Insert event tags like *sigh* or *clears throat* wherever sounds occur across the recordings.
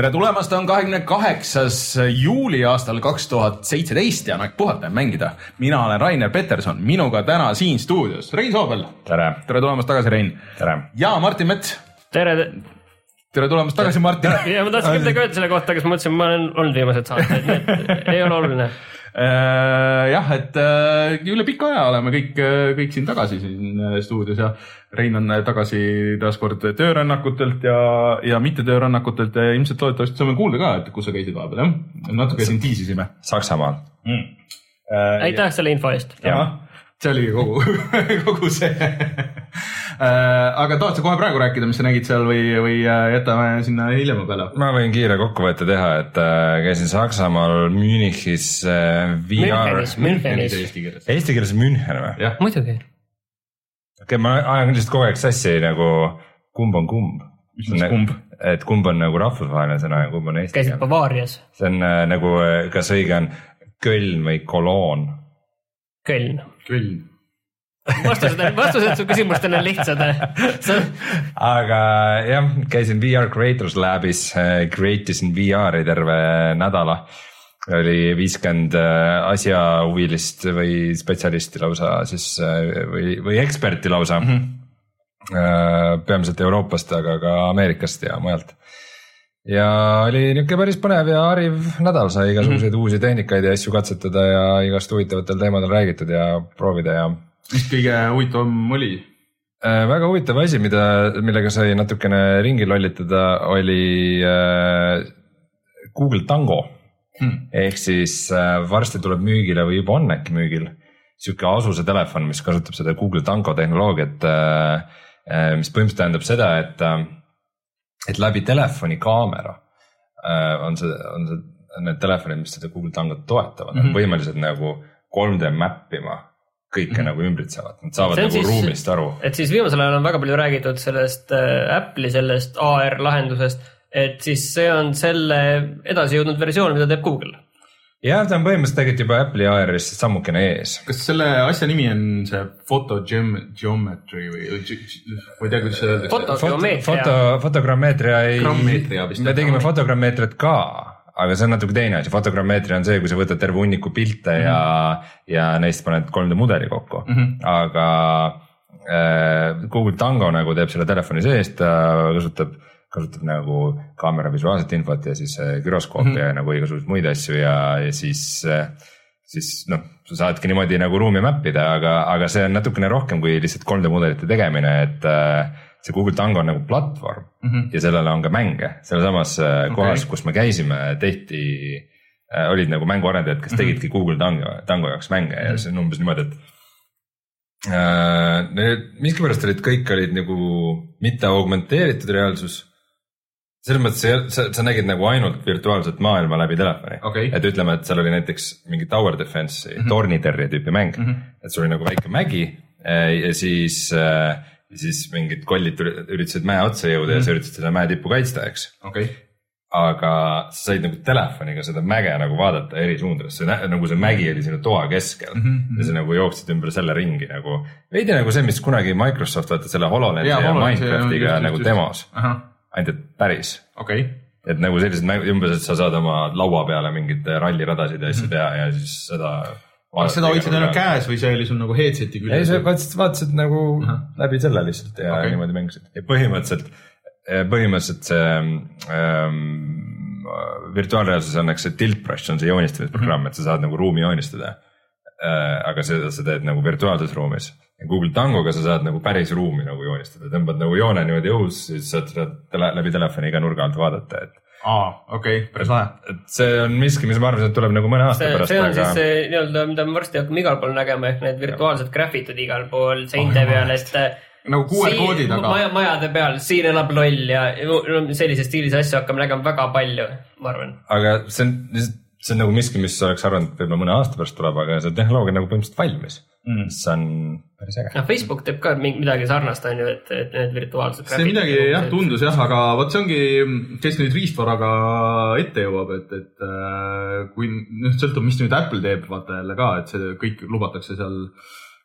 Tere tulemast, on kahekümne kaheksas juuli aastal kaks tuhat seitseteist ja on aeg puhata ja mängida. mina olen Rainer Peterson, minuga täna siin stuudios Rein Soobel. tere. tere tulemast tagasi, Rein. tere. ja Martin Mets. tere. tere tulemast tagasi, Martin. ja ma tahtsin midagi öelda selle kohta, aga siis mõtlesin, ma olen olnud viimased saated, nii et ei ole oluline jah, et äh, üle pika aja oleme kõik, kõik siin tagasi siin äh, stuudios ja Rein on tagasi taaskord töörännakutelt ja, ja mitte töörännakutelt ja ilmselt loodetavasti saame kuulda ka, et kus sa käisid vahepeal jah? natuke siin tiisisime. Saksamaal mm.. aitäh selle info eest. See oligi kogu *laughs* kogu see aga tahad sa kohe praegu rääkida, mis sa nägid seal või, või jätame sinna hiljema peale? ma võin kiire kokkuvõtte teha, et äh, käisin Saksamaal Münchis äh, VR. Münchenis. Eesti keeles. Eesti keeles München või? muidugi. okei okay,, ma ajan lihtsalt kogu aeg sassi nagu kumb on kumb. mis mõttes kumb? et kumb on nagu rahvusvaheline sõna ja kumb on eesti käisid. Bavaarias? see on äh, nagu, kas õige on Köln või Cologne? Köln. Köln vastused, vastused su küsimustele on lihtsad aga jah, käisin VR Creators Labis, create isin VR-i terve nädala. oli viiskümmend asjahuvilist või spetsialisti lausa siis või, või eksperti lausa mm. -hmm. peamiselt Euroopast, aga ka Ameerikast ja mujalt ja oli niisugune päris põnev ja hariv nädal, sai igasuguseid mm -hmm. uusi tehnikaid ja asju katsetada ja igast huvitavatel teemadel räägitud ja proovida ja mis kõige huvitavam oli? väga huvitav asi, mida, millega sai natukene ringi lollitada, oli äh, Google Tango hmm.. ehk siis äh, varsti tuleb müügile või juba on äkki müügil sihuke asuse telefon, mis kasutab seda Google Tango tehnoloogiat äh,. mis põhimõtteliselt tähendab seda, et, et läbi telefoni kaamera äh, on see, on see, need telefonid, mis seda Google Tangot toetavad mm, -hmm. on võimelised nagu 3D map ima kõike mm -hmm. nagu ümbritsevad, nad saavad nagu siis, ruumist aru. et siis viimasel ajal on väga palju räägitud sellest äh, Apple'i sellest AR lahendusest, et siis see on selle edasi jõudnud versioon, mida teeb Google. Jah, ta on põhimõtteliselt tegelikult juba Apple'i AR-ist sammukene ees. kas selle asja nimi on see foto geometry või, ma ei tea, kuidas seda öeldakse. fotogeomeetria foto, fotogrammeetria ei, me tegime fotogrammeetriat ka aga see on natuke teine asi, fotogrammeetria on see, kui sa võtad terve hunniku pilte mm -hmm. ja, ja neist paned 3D mudeli kokku mm, -hmm. aga äh, Google Tango nagu teeb selle telefoni sees, ta kasutab, kasutab nagu kaamera visuaalset infot ja siis äh, güroskoopi mm -hmm. ja nagu igasuguseid muid asju ja, ja siis äh, siis noh, sa saadki niimoodi nagu ruumi map ida, aga, aga see on natukene rohkem kui lihtsalt 3D mudelite tegemine, et äh, see Google Tango on nagu platvorm mm -hmm. ja sellele on ka mänge, sealsamas äh, okay. kohas, kus me käisime, tehti äh,, olid nagu mänguarendajad, kes mm -hmm. tegidki Google Tango, Tango jaoks mänge mm -hmm. ja see on umbes niimoodi, et äh,. Need miskipärast olid, kõik olid nagu mitte augmenteeritud reaalsus selles mõttes sa, sa nägid nagu ainult virtuaalset maailma läbi telefoni okay.. et ütleme, et seal oli näiteks mingi tower defense'i mm -hmm. torniterri tüüpi mäng mm, -hmm. et sul oli nagu väike mägi äh, ja siis ja siis mingid kollid üritasid mäe otsa jõuda mm. ja sa üritasid selle mäe tippu kaitsta, eks okay.. aga sa said nagu telefoniga seda mäge nagu vaadata eri suundadesse, nagu see mägi oli sinu toa keskel mm -hmm. ja sa nagu jooksid ümber selle ringi nagu. veidi nagu see, mis kunagi Microsoft vaata selle HoloLensi ja, ja Minecraftiga just, nagu just, demos, ainult et päris okay et nagu sellised mängud, umbes, et sa saad oma laua peale mingeid ralliradasid ja asju mhm. teha ja siis seda kas seda hoidsid ainult käes või see oli sul nagu headset'i küljes? ei, sa vaatasid, vaatasid nagu -huh. läbi selle lihtsalt ja okay. niimoodi mängisid ja põhimõtteliselt, põhimõtteliselt see ähm, virtuaalreaalsus on, eks see tilt brush on see joonistamisprogramm uh, -huh. et sa saad nagu ruumi joonistada äh,. aga seda sa teed nagu virtuaalses ruumis. Google Tangoga sa saad nagu päris ruumi nagu joonistada, tõmbad nagu joone niimoodi õhus, siis saad seda tele, läbi telefoni iga nurga alt vaadata, et aa, okei okay,, päris lahe. et see on miski, mis ma arvan, et tuleb nagu mõne aasta see, pärast. see on aga... siis see nii-öelda, mida me varsti hakkame igal pool nägema, ehk need virtuaalsed graffitid igal pool seinte oh, peal, et. nagu QR-koodid, aga. maja, majade peal, siin elab loll ja sellises stiilis asju hakkame nägema väga palju, ma arvan. aga see on see on nagu miski, mis oleks arvanud, et võib-olla mõne aasta pärast tuleb, aga see tehnoloogia on nagu põhimõtteliselt valmis Mm. mis on päris äge. noh, Facebook teeb ka midagi sarnast, on ju, et, et need virtuaalsed. see midagi jah, tundus jah, aga vot see ongi, kes nüüd riistvaraga ette jõuab, et, et äh, kui noh, sõltub, mis nüüd Apple teeb, vaata jälle ka, et see kõik lubatakse seal,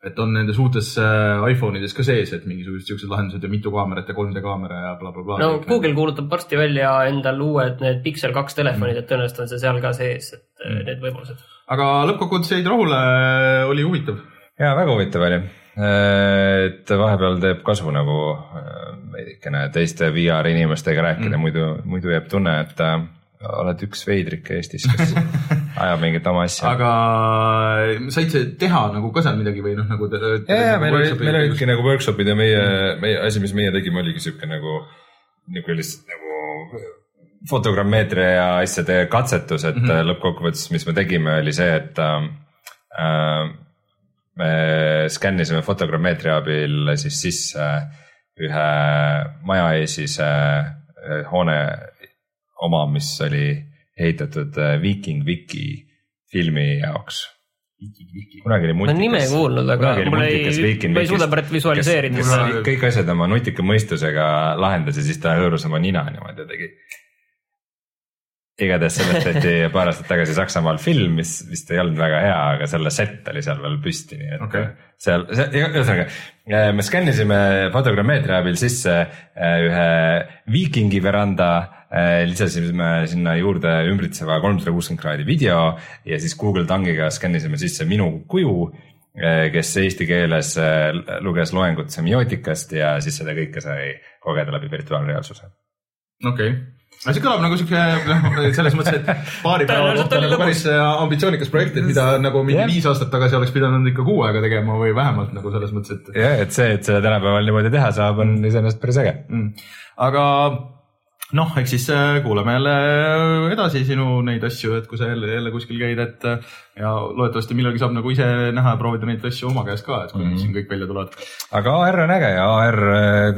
et on nendes uutes äh, iPhone ides ka sees, et mingisugused siuksed lahendused ja mitu kaamerat ja 3D kaamera ja blablabla. no Google kuulutab varsti välja endal uued need Pixel kaks telefonid, et tõenäoliselt on see seal ka sees, et mm. need võimalused. aga lõppkokkuvõttes jäid rahule, oli huvitav. Ja väga huvitav oli. et vahepeal teeb kasu nagu äh, veidikene teiste VR inimestega rääkida mm., muidu, muidu jääb tunne, et äh, oled üks veidrike Eestis, kes *laughs* ajab mingit oma asja. aga said sa teha nagu ka seal midagi või noh, nagu. ja, ja meil olid, meil olidki nagu workshop'id ja meie, meie asi, mis meie tegime, oligi sihuke nagu, nihuke lihtsalt nagu fotogrammeetria ja asjade katsetus, et mm -hmm. lõppkokkuvõttes, mis me tegime, oli see, et äh, me skännisime fotogrammeetria abil siis sisse ühe majaeesise äh, hoone oma, mis oli ehitatud äh, Viking Viki filmi jaoks. kunagi oli ma multikas. olen nime kuulnud, aga mul ei, ma ei suuda praegu visualiseerida kõik asjad oma nutika mõistusega lahendas ja siis ta hõõrus oma nina niimoodi ja tegi. Igatahes sellest tehti *laughs* paar aastat tagasi Saksamaal film, mis vist ei olnud väga hea, aga selle set oli seal veel püsti, nii et okay. seal, ühesõnaga äh, me skännisime fotogrammeetria abil sisse äh, ühe viikingi veranda, lisasime sinna juurde ümbritseva kolmsada kuuskümmend kraadi video ja siis Google Tangiga skännisime sisse minu kuju kes eesti keeles luges loengut semiootikast ja siis seda kõike sai kogeda läbi virtuaalreaalsuse. okei okay., aga see kõlab nagu siuke noh, selles mõttes, et paari päeva kohta nagu päris äh, ambitsioonikas projekt, et mida nagu mingi Jah. viis aastat tagasi oleks pidanud ikka kuu aega tegema või vähemalt nagu selles mõttes, et jah, et see, et seda tänapäeval niimoodi teha saab, on iseenesest päris äge. mm.. aga noh, eks siis äh, kuulame jälle edasi sinu neid asju, et kui sa jälle, jälle kuskil käid, et äh, ja loodetavasti millalgi saab nagu ise näha ja proovida neid asju oma käes ka, et kui mm. -hmm. siin kõik välja tulevad. aga AR on äge ja AR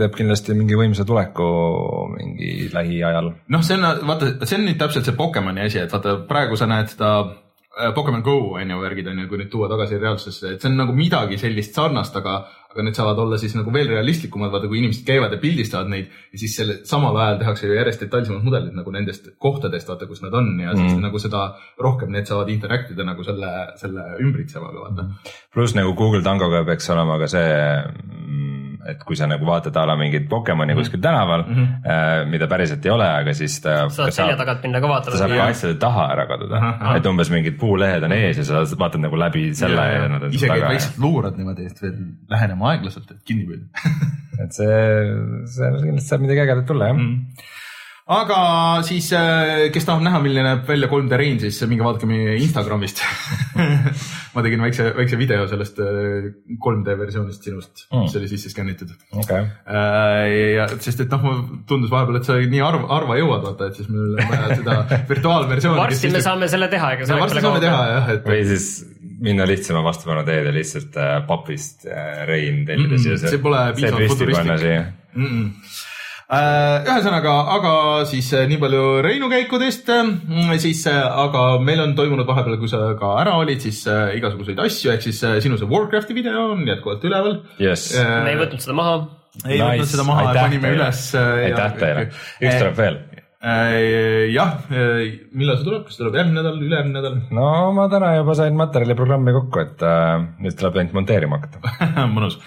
teeb kindlasti mingi võimsa tuleku mingi lähiajal. noh, see on, vaata, see on nüüd täpselt see Pokemoni asi, et vaata praegu sa näed seda äh, Pokemon Go on ju värgid on ju, kui nüüd tuua tagasi reaalsusesse, et see on nagu midagi sellist sarnast, aga, aga need saavad olla siis nagu veel realistlikumad, vaata kui inimesed käivad ja pildistavad neid ja siis selle samal ajal tehakse ju järjest detailsemad mudelid nagu nendest kohtadest, vaata, kus nad on ja siis Mhm. nagu seda rohkem need saavad interact ida nagu selle, selle ümbritsevaga, vaata. pluss nagu Google Tangoga peaks olema ka see, et kui sa nagu vaatad a la mingit Pokemoni kuskil tänaval mm, -hmm. mida päriselt ei ole, aga siis ta. saad selja tagant minna ka ta saab vaatama. ka asjade taha ära kaduda et umbes mingid puulehed on ees ja sa vaatad nagu läbi selle ja, ja nad on ise sul käid taga. vaikselt luurad niimoodi, et veel lähenema aeglaselt, et kinni püüda *laughs* et see, see kindlasti saab midagi ägedat tulla jah mm.. mm.. Aga siis, kes tahab näha, milline näeb välja 3D Rein, siis minge vaadake meie Instagramist *laughs* ma tegin väikse, väikse video sellest äh, 3D versioonist sinust Mm. mis oli sisse skännitud. okei okay., ja sest, et noh, tundus vahepeal, et sa nii harva, harva jõuad, vaata, et siis meil on vaja seda *laughs* virtuaalversiooni. varsti me saame selle teha, ega see varsti saame teha jah, et või siis minna lihtsama vastupanu teed ja lihtsalt äh, papist äh, Rein tellida Mm, siia. see pole piisavalt futuristlik. mm. -mm. ühesõnaga, aga siis äh, nii palju Reinu käikudest, siis äh, aga meil on toimunud vahepeal, kui sa ka ära olid, siis äh, igasuguseid asju, ehk siis äh, sinu see Warcrafti video on jätkuvalt üleval. jess, me ei võtnud seda maha. ei võtnud Nice. seda maha, panime üles. äh, aitäh teile, üks tuleb veel. jah, millal see tuleb, kas tuleb järgmine nädal, ülejärgmine nädal? no ma täna juba sain materjaliprogrammi kokku, et äh, nüüd tuleb ainult monteerima hakata. *laughs* mõnus.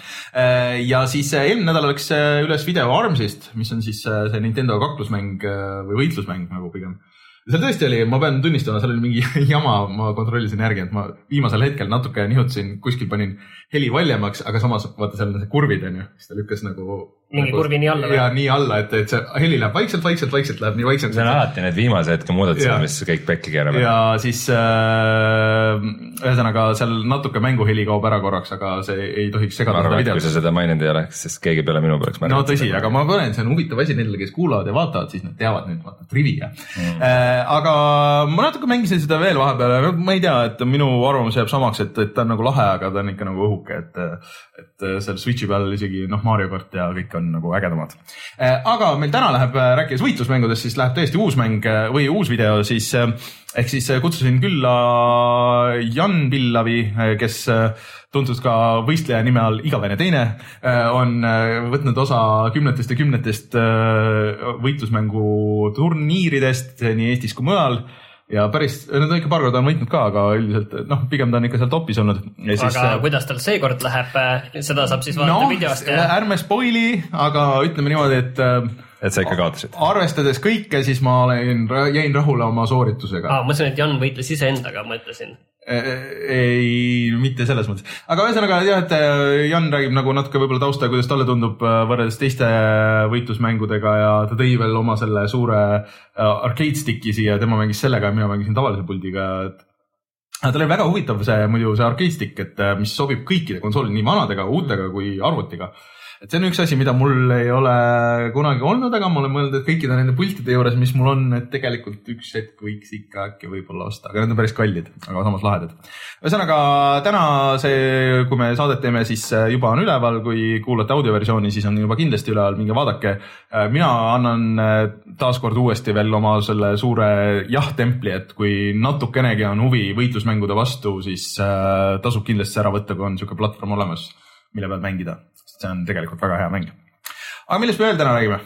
ja siis äh, eelmine nädal läks äh, üles video Armsist, mis on siis äh, see Nintendo kaklusmäng äh, või võitlusmäng nagu pigem. seal tõesti oli, ma pean tunnistama, seal oli mingi *laughs* jama, ma kontrollisin järgi, et ma viimasel hetkel natuke nihutasin, kuskil panin heli valjemaks, aga samas vaata seal on see kurvid on ju, siis ta lükkas nagu. Mingi kurvi nii alla ja nii alla, et, et see heli läheb vaikselt, vaikselt, vaikselt läheb nii vaikselt. see on alati need viimase hetke muudatused mis kõik pekki keeravad. ja siis äh, ühesõnaga seal natuke mänguheli kaob ära korraks, aga see ei tohiks segada seda arvan, et kui videot sa. seda maininud ei oleks, siis keegi peale minu poleks no tõsi, aga ma panen, see on huvitav asi nendele, kes kuulavad ja vaatavad, siis nad teavad nüüd vaata trivia mm.. Äh, aga ma natuke mängisin seda veel vahepeal, ma ei tea, et minu arvamus jääb samaks, et, et ta on nagu lahe, aga ta on ikka nagu õhuke, et, et seal Switch'i peal isegi noh, Mario kart ja kõik on nagu ägedamad. aga meil täna läheb, rääkides võitlusmängudest, siis läheb tõesti uus mäng äh, või uus video siis äh, ehk siis äh, kutsusin külla Jan Pillavi, kes äh, tuntud ka võistleja nime all Igavene teine äh, on äh, võtnud osa kümnetest ja kümnetest äh, võitlusmängu turniiridest nii Eestis kui mujal ja päris, nad on ikka paar korda on võitnud ka, aga üldiselt noh, pigem ta on ikka seal topis olnud. aga siis, kuidas tal seekord läheb, seda saab siis vaadata no, videost ja. ärme spoil'i, aga ütleme niimoodi, et et sa ikka kaotasid? arvestades kõike, siis ma olen, jäin rahule oma sooritusega ah,. mõtlesin, et Jan võitles iseendaga, mõtlesin ei, mitte selles mõttes, aga ühesõnaga jah, et äh, Jan räägib nagu natuke võib-olla tausta, kuidas talle tundub äh, võrreldes teiste võitlusmängudega ja ta tõi veel oma selle suure äh, arcade stick'i siia, tema mängis sellega ja mina mängisin tavalise puldiga, tal oli väga huvitav see muidu see arcade stick, et mis sobib kõikide konsoolide, nii vanadega, uutega kui arvutiga et see on üks asi, mida mul ei ole kunagi olnud, aga ma olen mõelnud, et kõikide nende pultide juures, mis mul on, et tegelikult üks hetk võiks ikka äkki võib-olla osta, aga need on päris kallid, aga samas lahedad. ühesõnaga täna see, kui me saadet teeme, siis juba on üleval, kui kuulate audioversiooni, siis on juba kindlasti üleval, minge vaadake. mina annan taaskord uuesti veel oma selle suure jah-templi, et kui natukenegi on huvi võitlusmängude vastu, siis tasub kindlasti ära võtta, kui on niisugune platvorm olemas, mille peal mängida see on tegelikult väga hea mäng. aga millest me veel täna räägime?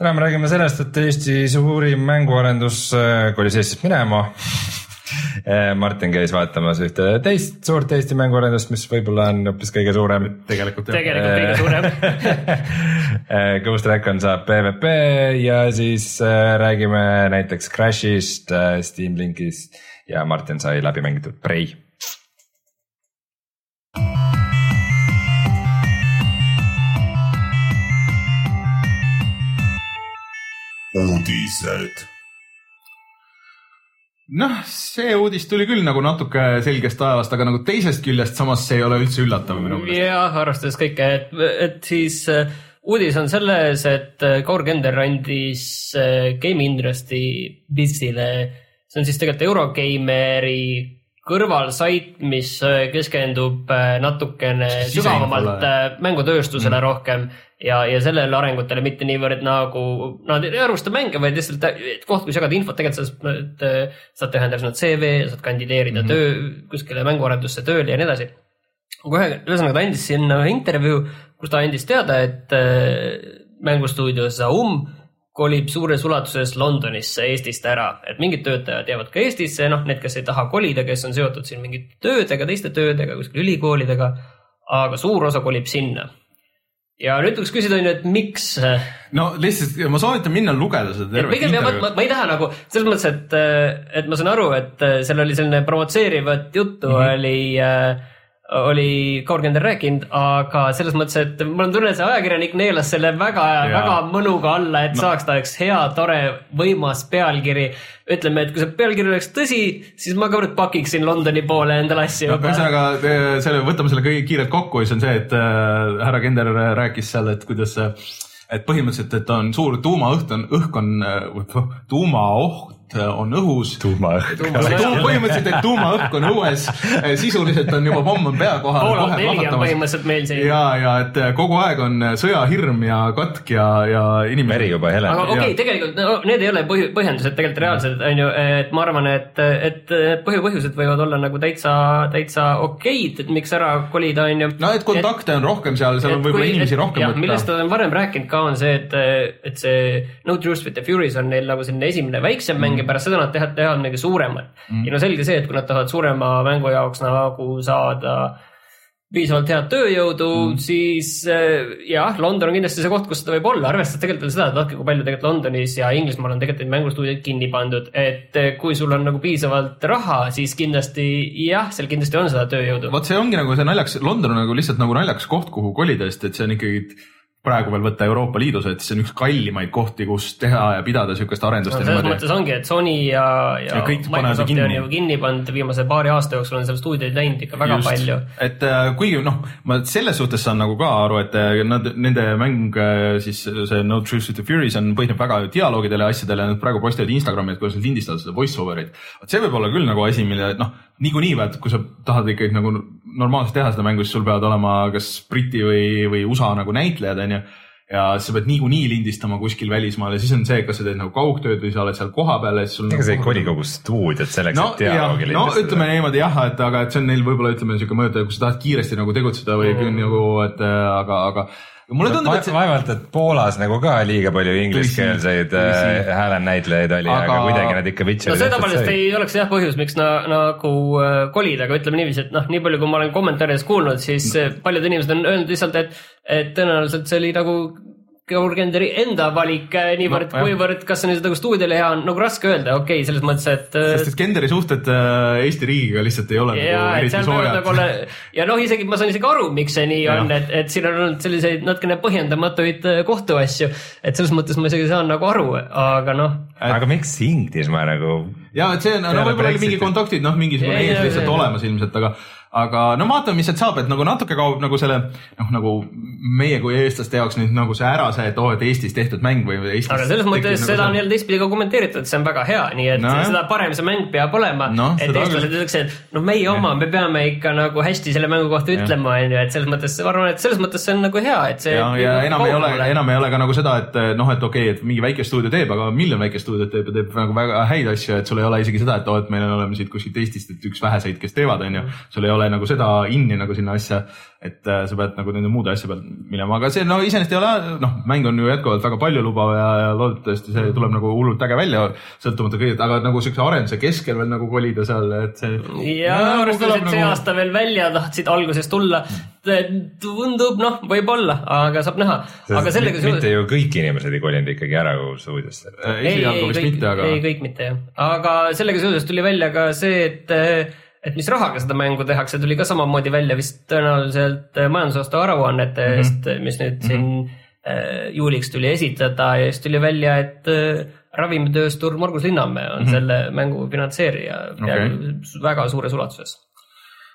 täna me räägime sellest, et Eesti suurim mänguarendus äh, kolis Eestist minema äh, *laughs* Martin käis vaatamas ühte teist suurt Eesti mänguarendust, mis võib-olla on hoopis kõige suurem. tegelikult jah. tegelikult kõige suurem äh, *laughs* Ghost Recon saab PVP ja siis räägime näiteks Crashist, Steam Linkist ja Martin sai läbi mängitud Prey uudised. noh, see uudis tuli küll nagu natuke selgest ajast, aga nagu teisest küljest samas see ei ole üldse üllatav minu meelest. jah, arvestades kõike, et, et siis uh, uudis on selles, et uh, Kaur Kender andis uh, Game Industry Bizile, see on siis tegelikult Eurogeimeri kõrvalsait, mis keskendub natukene sügavamalt mängutööstusele mm. rohkem ja, ja sellele arengutele, mitte niivõrd nagu nad ei arvusta mänge, vaid lihtsalt koht, kus jagada infot, tegelikult sa saad, saad teha endale sinna CV, saad kandideerida mm -hmm. töö, kuskile mänguarendusse tööle ja nii edasi. aga ühe, ühesõnaga ta andis sinna ühe intervjuu, kus ta andis teada, et äh, mängustuudio Zaum kolib suures ulatuses Londonisse Eestist ära, et mingid töötajad jäävad ka Eestisse, noh, need, kes ei taha kolida, kes on seotud siin mingite töödega, teiste töödega, kuskil ülikoolidega. aga suur osa kolib sinna ja nüüd tuleks küsida, on ju, et miks. no lihtsalt ma soovitan minna lugeda seda tervet ja ma, ma, ma ei taha nagu selles mõttes, et, et ma saan aru, et seal oli selline provotseerivat juttu mm -hmm. oli äh, oli Kaur Kender rääkinud, aga selles mõttes, et mul on tunne, et see ajakirjanik neelas selle väga, väga mõnuga alla, et no. saaks ta üks hea, tore, võimas pealkiri. ütleme, et kui see pealkiri oleks tõsi, siis ma ka pakiksin Londoni poole endale asju no,. ühesõnaga selle, võtame selle kõik kiirelt kokku, siis on see, et äh, härra Kender rääkis seal, et kuidas et põhimõtteliselt, et on suur tuumaõht on, õhk on, äh, tuumaoht on õhus. tuumaõhk. põhimõtteliselt, et tuumaõhk on õues, sisuliselt on juba pomm on pea kohal. Fallout neli on põhimõtteliselt meil siin. ja, ja et kogu aeg on sõjahirm ja katk ja, ja inimesed. meri juba heleb. aga okei okay,, tegelikult no, need ei ole põhi, põhjendused tegelikult reaalsed, on ju, et ma arvan, et, et põhipõhjused võivad olla nagu täitsa, täitsa okeid, et miks ära kolida, on ju. no et kontakte on rohkem seal, seal on võib-olla inimesi rohkem võtta. millest olen varem rääkinud ka, on see, et, et see No Truth with the Furies on neil nagu selline esimene väiksem mäng ja pärast seda nad teevad, teevad midagi suuremat mm.. ja no selge see, et kui nad tahavad suurema mängu jaoks nagu saada piisavalt head tööjõudu mm., siis äh, jah, London on kindlasti see koht, kus seda võib olla, arvestades tegelikult veel seda, et vaadake, kui palju tegelikult Londonis ja Inglismaal on tegelikult neid mängustuudioid kinni pandud, et äh, kui sul on nagu piisavalt raha, siis kindlasti jah, seal kindlasti on seda tööjõudu. vot see ongi nagu see naljakas, London on nagu lihtsalt nagu naljakas koht, kuhu kolida, sest et see on ikkagi praegu veel võtta Euroopa Liidus, et see on üks kallimaid kohti, kus teha ja pidada niisugust arendust no,. selles mõttes ongi, et Sony ja, ja, ja Microsoft on ju kinni pannud, viimase paari aasta jooksul on seal stuudioid läinud ikka väga Just. palju. et äh, kuigi noh, ma selles suhtes saan nagu ka aru, et äh, nad, nende mäng äh, siis see No Truth to Furies on, põhineb väga dialoogidele ja asjadele, nad praegu postitavad Instagrami, et kuidas nad lindistavad seda voice over'it. vot see võib olla küll nagu asi, mille noh, niikuinii vaat, kui sa tahad ikkagi nagu normaalselt teha seda mängu, siis sul peavad olema kas Briti või, või USA nagu näitlejad, onju ja sa pead niikuinii lindistama kuskil välismaal ja siis on see, kas sa teed nagu kaugtööd või sa oled seal kohapeal ja siis sul. ega sa ei nagu- koli kogu stuudiot selleks no, et dialoogi no ütleme niimoodi jah, et aga et see on neil võib-olla ütleme niisugune mõjutaja, kui sa tahad kiiresti nagu tegutseda või mm. nagu, et äh, aga, aga mulle tundub, et see vaevalt, et Poolas nagu ka liiga palju ingliskeelseid äh, häälenäitlejaid oli aga..., kuidagi nad ikka vitsi. no see tavaliselt ei oleks jah põhjus, miks na, nagu äh, kolida, aga ütleme niiviisi, et noh, nii palju, kui ma olen kommentaarides kuulnud, siis äh, paljud inimesed on öelnud lihtsalt, et, et tõenäoliselt see oli nagu Georgenderi enda valik äh, niivõrd no,, kuivõrd, kas see on nagu stuudiole hea, on nagu raske öelda, okei okay,, selles mõttes, et. sest et Genderi suhted äh, Eesti riigiga lihtsalt ei ole ja, nagu eriti soojad nagu. Ole... ja noh, isegi ma saan isegi aru, miks see nii ja. on, et, et siin on olnud selliseid natukene põhjendamatuid kohtuasju. et selles mõttes ma isegi saan nagu aru, aga noh. aga miks Inglismaa nagu? ja, et see on, no võib-olla oli mingi kontaktid, noh, mingisugune ees lihtsalt ja, olemas ilmselt, aga aga no vaatame, mis sealt saab, et nagu natuke kaob nagu selle noh, nagu meie kui eestlaste jaoks nüüd nagu see ära see, et oo oh,, et Eestis tehtud mäng või Eestis. aga selles mõttes nagu seda on jälle teistpidi ka kommenteeritud, et see on väga hea, nii et no, seda parem see mäng peab olema no,. et eestlased ütleks, et no meie oma, me peame ikka nagu hästi selle mängu kohta ütlema, on ju, et selles mõttes ma arvan, et selles mõttes see on nagu hea, et see. ja, ja enam ei ole, enam ei ole ka nagu seda, et noh, et okei okay,, et mingi väike stuudio teeb, aga miljon väikest stuudiot teeb ja teeb nagu väga häid asju, et sul ei ole isegi seda, et oo, et meil on oleme siit kuskilt Eestist, et üks väheseid, kes teevad, on ju. sul ei ole nagu seda kinni nagu sinna asja, et äh, sa pead nagu nende muude asja peal minema, aga see no iseenesest ei ole, noh, mäng on ju jätkuvalt väga paljulubav ja, ja loodetavasti see tuleb nagu hullult äge välja, sõltumata kõigest, aga nagu siukse arenduse keskel veel nagu kolida seal, et see. ja arvestades, et see nagu... aasta veel välja tahtsid alguses tulla, tundub noh, võib-olla, aga saab näha. aga sellega. mitte ju kõik inimesed ei kolinud ikkagi ära stuudiosse. esialgu vist mitte, aga. ei, kõik mitte jah, aga sellega seoses tuli välja ka see, et et mis rahaga seda mängu tehakse, tuli ka samamoodi välja vist tõenäoliselt äh, majandusaasta aruannetest mm, -hmm. mis nüüd mm -hmm. siin äh, juuliks tuli esitada ja siis tuli välja, et äh, ravimitööstur Margus Linnamäe on mm -hmm. selle mängu finantseerija okay. väga suures ulatuses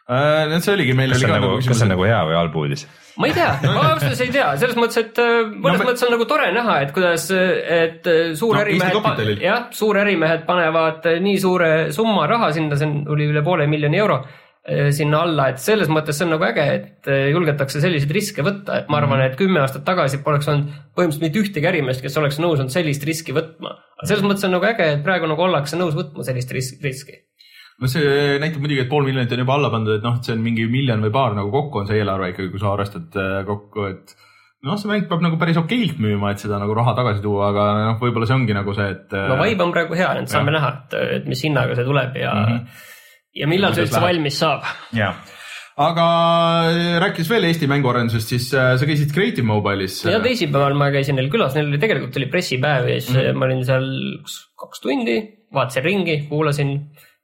äh,. see oligi, meil oli ka nagu, kas see on nagu hea või halb uudis? Ma ei tea, *laughs* ma ausalt öeldes ei tea, selles mõttes, et äh, mõnes no, mõttes on nagu tore näha, et kuidas, et äh, suurärimehed no,, jah, suurärimehed panevad äh, nii suure summa raha sinna, see oli üle poole miljoni euro sinna alla, et selles mõttes see on nagu äge, et julgetakse selliseid riske võtta, et ma arvan, mhm. et kümme aastat tagasi poleks olnud põhimõtteliselt mitte ühtegi ärimeest, kes oleks nõus olnud sellist riski võtma. selles mõttes on nagu äge, et praegu nagu ollakse nõus võtma sellist riski no see näitab muidugi, et pool miljonit on juba alla pandud, et noh, et see on mingi miljon või paar nagu kokku on see eelarve ikkagi, kui sa arvestad äh, kokku, et noh, see mäng peab nagu päris okeilt müüma, et seda nagu raha tagasi tuua, aga noh, võib-olla see ongi nagu see, et. Äh, no vibe on praegu hea, et saame näha, et, et mis hinnaga see tuleb ja mm, -hmm. ja millal see üldse valmis saab. jah aga äh, rääkides veel Eesti mänguarendusest, siis sa käisid Creative Mobile'is. ja teisipäeval ma käisin neil külas, neil oli tegelikult oli pressipäev ja siis mm -hmm. ma olin seal kaks tundi, vaatasin ringi, kuulasin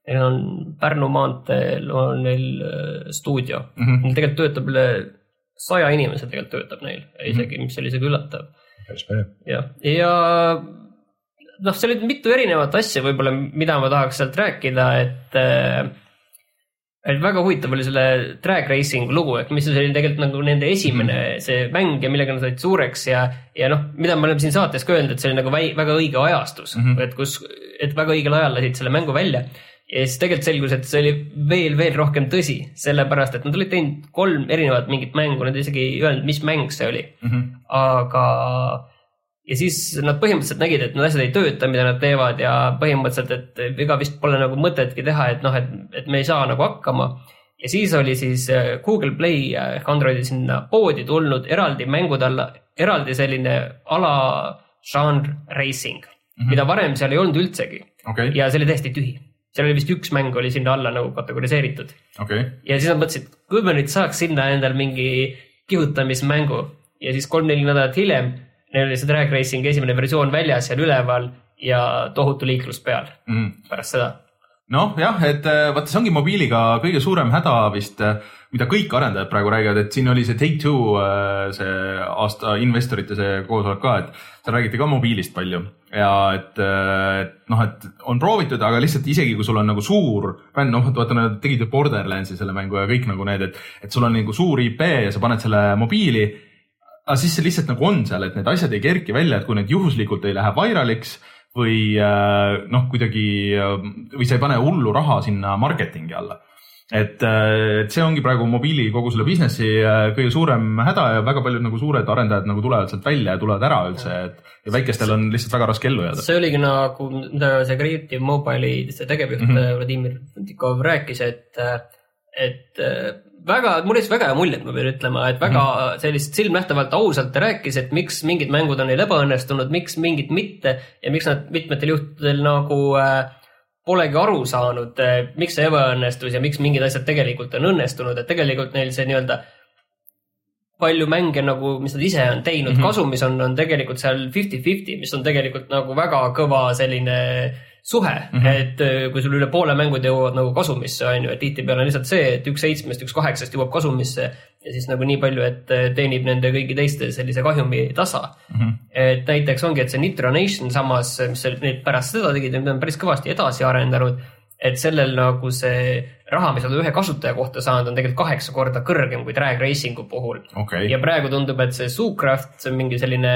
Neil on Pärnu maanteel on neil äh, stuudio mm, -hmm. neil tegelikult töötab üle saja inimese tegelikult töötab neil isegi mm, -hmm. mis oli isegi üllatav. päris palju. jah, ja noh, seal oli mitu erinevat asja võib-olla, mida ma tahaks sealt rääkida, et äh, et väga huvitav oli selle drag racing lugu, et mis oli tegelikult nagu nende esimene mm -hmm. see mäng ja millega nad said suureks ja, ja noh, mida me oleme siin saates ka öelnud, et see oli nagu väi, väga õige ajastus mm, -hmm. et kus, et väga õigel ajal lasid selle mängu välja ja siis tegelikult selgus, et see oli veel, veel rohkem tõsi, sellepärast et nad olid teinud kolm erinevat mingit mängu, nad isegi ei öelnud, mis mäng see oli mm. -hmm. aga, ja siis nad põhimõtteliselt nägid, et need asjad ei tööta, mida nad teevad ja põhimõtteliselt, et ega vist pole nagu mõtetki teha, et noh, et, et me ei saa nagu hakkama. ja siis oli siis äh, Google Play ehk Androidi sinna poodi tulnud eraldi mängude alla, eraldi selline ala žanr racing mm, -hmm. mida varem seal ei olnud üldsegi okay.. ja see oli täiesti tühi seal oli vist üks mäng oli sinna alla nagu kategoriseeritud okay.. ja siis nad mõtlesid, kui me nüüd saaks sinna endal mingi kihutamismängu ja siis kolm-neli nädalat hiljem neil oli see drag racing esimene versioon väljas seal üleval ja tohutu liiklus peal mm. pärast seda. noh, jah, et äh, vaata, see ongi mobiiliga kõige suurem häda vist, äh, mida kõik arendajad praegu räägivad, et siin oli see Take Two äh, see aasta investorite see koosolek ka, et seal räägiti ka mobiilist palju ja et, et noh, et on proovitud, aga lihtsalt isegi kui sul on nagu suur bänd, noh, vaata nad tegid ju Borderlandsi selle mängu ja kõik nagu need, et, et sul on nagu suur IP ja sa paned selle mobiili. aga siis see lihtsalt nagu on seal, et need asjad ei kerki välja, et kui need juhuslikult ei lähe viraliks või noh, kuidagi või sa ei pane hullu raha sinna marketingi alla et, et see ongi praegu mobiili kogu selle businessi äh, kõige suurem häda ja väga paljud nagu suured arendajad nagu tulevad sealt välja ja tulevad ära üldse, et ja väikestel on lihtsalt väga raske ellu jääda. see oligi nagu, mida see Creative Mobile'i see tegevjuht mm. -hmm. Vladimir Putikov rääkis, et, et äh, väga, mul jättis väga hea mulje, et ma pean ütlema, et väga mm. -hmm. sellist silmnähtavalt ausalt rääkis, et miks mingid mängud on neil ebaõnnestunud, miks mingid mitte ja miks nad mitmetel juhtudel nagu äh, polegi aru saanud, miks see ebaõnnestus ja miks mingid asjad tegelikult on õnnestunud, et tegelikult neil see nii-öelda palju mänge nagu, mis nad ise on teinud mm. -hmm. kasumis on, on tegelikult seal fifty-fifty, mis on tegelikult nagu väga kõva selline suhe mm. -hmm. et äh, kui sul üle poole mängud jõuavad nagu kasumisse, on ju, et tihtipeale on lihtsalt see, et üks seitsmest, üks kaheksast jõuab kasumisse ja siis nagu nii palju, et äh, teenib nende kõigi teiste sellise kahjumi tasa mm. -hmm. et näiteks ongi, et see Nitro Nation samas, mis need pärast seda tegid, need on päris kõvasti edasi arendanud, et sellel nagu see raha, mis nad ühe kasutaja kohta saanud, on tegelikult kaheksa korda kõrgem kui drag racing'u puhul okei ja, praegu tundub, et see Zoocraft, see on mingi selline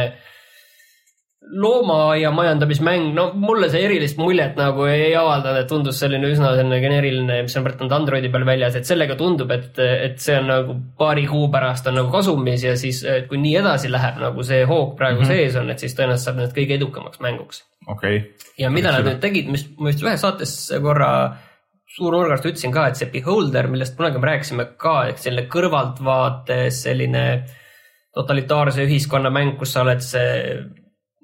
loomaaia majandamismäng, no mulle see erilist muljet nagu ei avaldanud, et tundus selline üsna selline geneeriline, mis on praegu Androidi peal väljas, et sellega tundub, et, et see on nagu paari kuu pärast on nagu kasumis ja siis, et kui nii edasi läheb, nagu see hoog praegu mm -hmm. sees on, et siis tõenäoliselt saab need kõige edukamaks mänguks. okei, ja mida nad nüüd tegid, mis ma vist ühes saates korra suurnurgast ütlesin ka, et see Beholder, millest kunagi me rääkisime ka, ehk selline kõrvaltvaates selline totalitaarse ühiskonna mäng, kus sa oled see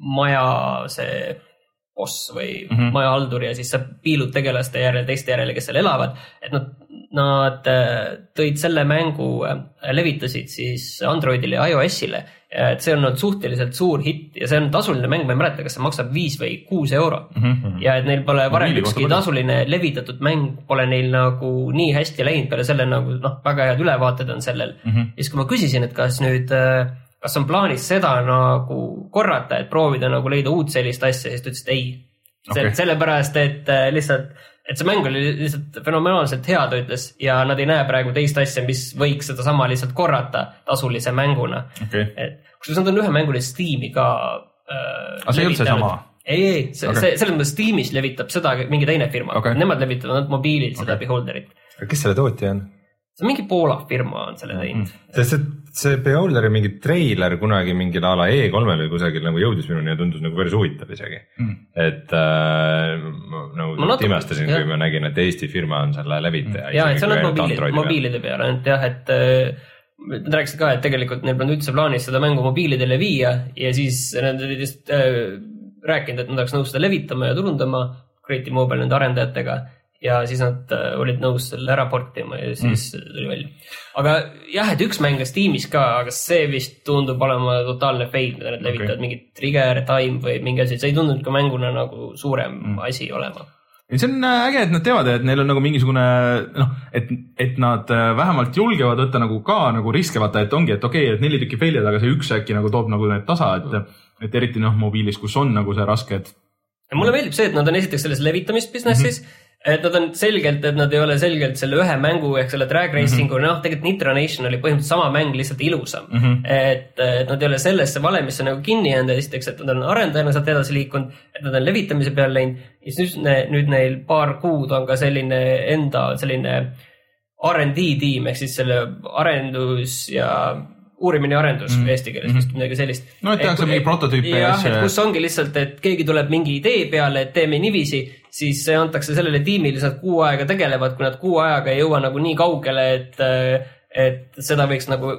maja, see boss või mm. -hmm. majahaldur ja siis sa piilud tegelaste järel, teiste järele, kes seal elavad. et nad, nad äh, tõid selle mängu, levitasid siis Androidile ja iOS-ile. et see on olnud suhteliselt suur hitt ja see on tasuline mäng, ma ei mäleta, kas see maksab viis või kuus eurot mm. -hmm. ja et neil pole varem kohta ükski tasuline levitatud mäng pole neil nagu nii hästi läinud peale selle nagu noh, väga head ülevaated on sellel mm. -hmm. ja siis, kui ma küsisin, et kas nüüd, kas on plaanis seda nagu korrata, et proovida nagu leida uut sellist asja, siis ta ütles, et ei okay.. sellepärast, et äh, lihtsalt, et see mäng oli lihtsalt fenomenaalselt hea, ta ütles ja nad ei näe praegu teist asja, mis võiks sedasama lihtsalt korrata tasulise mänguna. okei, et kusjuures nad on ühe mängu nüüd Steam'i ka äh,. Aga see ei olnud seesama? ei, ei, see okay., see selles mõttes Steam'is levitab seda mingi teine firma okay., nemad levitavad ainult mobiilil seda okay. Beholderit. kes selle tootja on? See on mingi Poola firma on selle teinud mm. sest see, see Beholderi mingi treiler kunagi mingil a la E3-l või kusagil nagu jõudis minuni ja tundus nagu päris huvitav isegi Mm. et äh, nagu Ma natuke- imestasin, kui ma nägin, et Eesti firma on selle levitaja. ja, et see on ainult mobiili, mobiilide peal ainult jah, et äh, Nad rääkisid ka, et tegelikult neil polnud üldse plaanis seda mängu mobiilidele viia ja siis nad olid just äh, rääkinud, et nad oleks nõus seda levitama ja turundama Creative Mobile nende arendajatega ja siis nad äh, olid nõus selle ära portima ja siis mm. tuli välja. aga jah, et üks mäng on Steamis ka, aga see vist tundub olema totaalne fail, mida nad levitavad okay., mingit trigger time või mingi asi, see ei tundunud ka mänguna nagu suurem mm. asi olema. ei see on äh, äge, et nad teavad, et neil on nagu mingisugune noh, et, et nad äh, vähemalt julgevad võtta nagu ka nagu riske, vaata, et ongi, et okei okay,, et neli tükki fail'id, aga see üks äkki nagu toob nagu need tasa, et, et eriti noh, mobiilis, kus on nagu see raske, et ja mulle meeldib see, et nad on esiteks selles levitamisbusiness'is mm, -hmm. Et nad on selgelt, et nad ei ole selgelt selle ühe mängu ehk selle drag racing'u mm, -hmm. noh, tegelikult Nitro Nation oli põhimõtteliselt sama mäng, lihtsalt ilusam mm. -hmm. et, et nad ei ole sellesse valemisse nagu kinni jäänud, esiteks, et nad on arendajana sealt edasi liikunud, et nad on levitamise peale läinud ja siis nüüd, nüüd neil paar kuud on ka selline enda selline RD tiim ehk siis selle arendus ja uurimine ja arendus mm -hmm. eesti keeles vist midagi sellist. No, et tehakse mingi prototüüpe ja asju kus ongi lihtsalt, et keegi tuleb mingi idee peale, et teeme niiviisi, siis see antakse sellele tiimile, nad kuu aega tegelevad, kui nad kuu ajaga ei jõua nagu nii kaugele, et, et seda võiks nagu,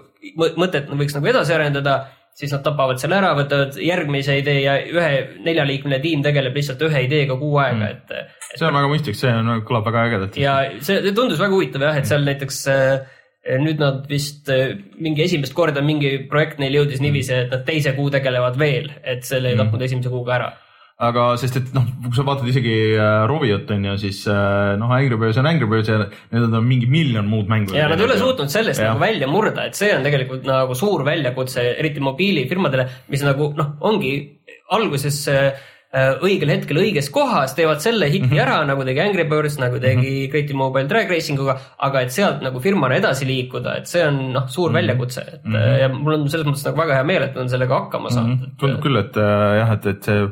mõtet võiks nagu edasi arendada, siis nad tapavad selle ära, võtavad järgmise idee ja ühe neljaliikmeline tiim tegeleb lihtsalt ühe ideega kuu aega mm., et, et see on väga mõistlik, see on, kõlab väga ägedalt. ja see see tundus väga huvitav jah, et seal näiteks äh, nüüd nad vist äh, mingi esimest korda mingi projekt neil jõudis niiviisi, et nad teise kuu tegelevad veel, et selle ei tapnud esimese kuuga ära. aga sest, et noh, kui sa vaatad isegi äh, Roviot on ju, siis äh, noh, Angry Birds on Angry Birds ja need on mingi miljon muud mängu. ja nad ei ole suutnud sellest Jah. nagu välja murda, et see on tegelikult nagu suur väljakutse, eriti mobiilifirmadele, mis nagu noh, ongi alguses äh, õigel hetkel õiges kohas, teevad selle hiti mm -hmm. ära, nagu tegi Angry Birds, nagu tegi mm -hmm. Creative Mobile Drag Racing uga, aga et sealt nagu firmana edasi liikuda, et see on noh, suur mm -hmm. väljakutse, et mm -hmm. ja mul on selles mõttes nagu väga hea meel, et nad on sellega hakkama saanud mm. tundub küll, et äh, jah, et, et see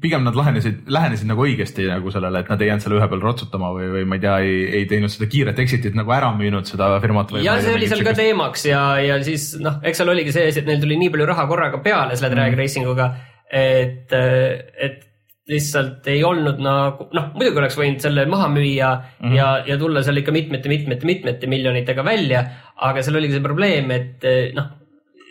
pigem nad lahenesid, lähenesid nagu õigesti nagu sellele, et nad ei jäänud selle ühe peal rotsutama või, või ma ei tea, ei, ei teinud seda kiiret exit'it nagu ära müünud seda firmat. ja see oli seal ka teemaks ja, ja siis noh, eks seal oligi see, et neil tuli nii palju raha korraga peale selle drag racing uga, et, et lihtsalt ei olnud nagu noh, muidugi oleks võinud selle maha müüa mm -hmm. ja, ja tulla seal ikka mitmete, mitmete, mitmete miljonitega välja, aga seal oligi see probleem, et noh,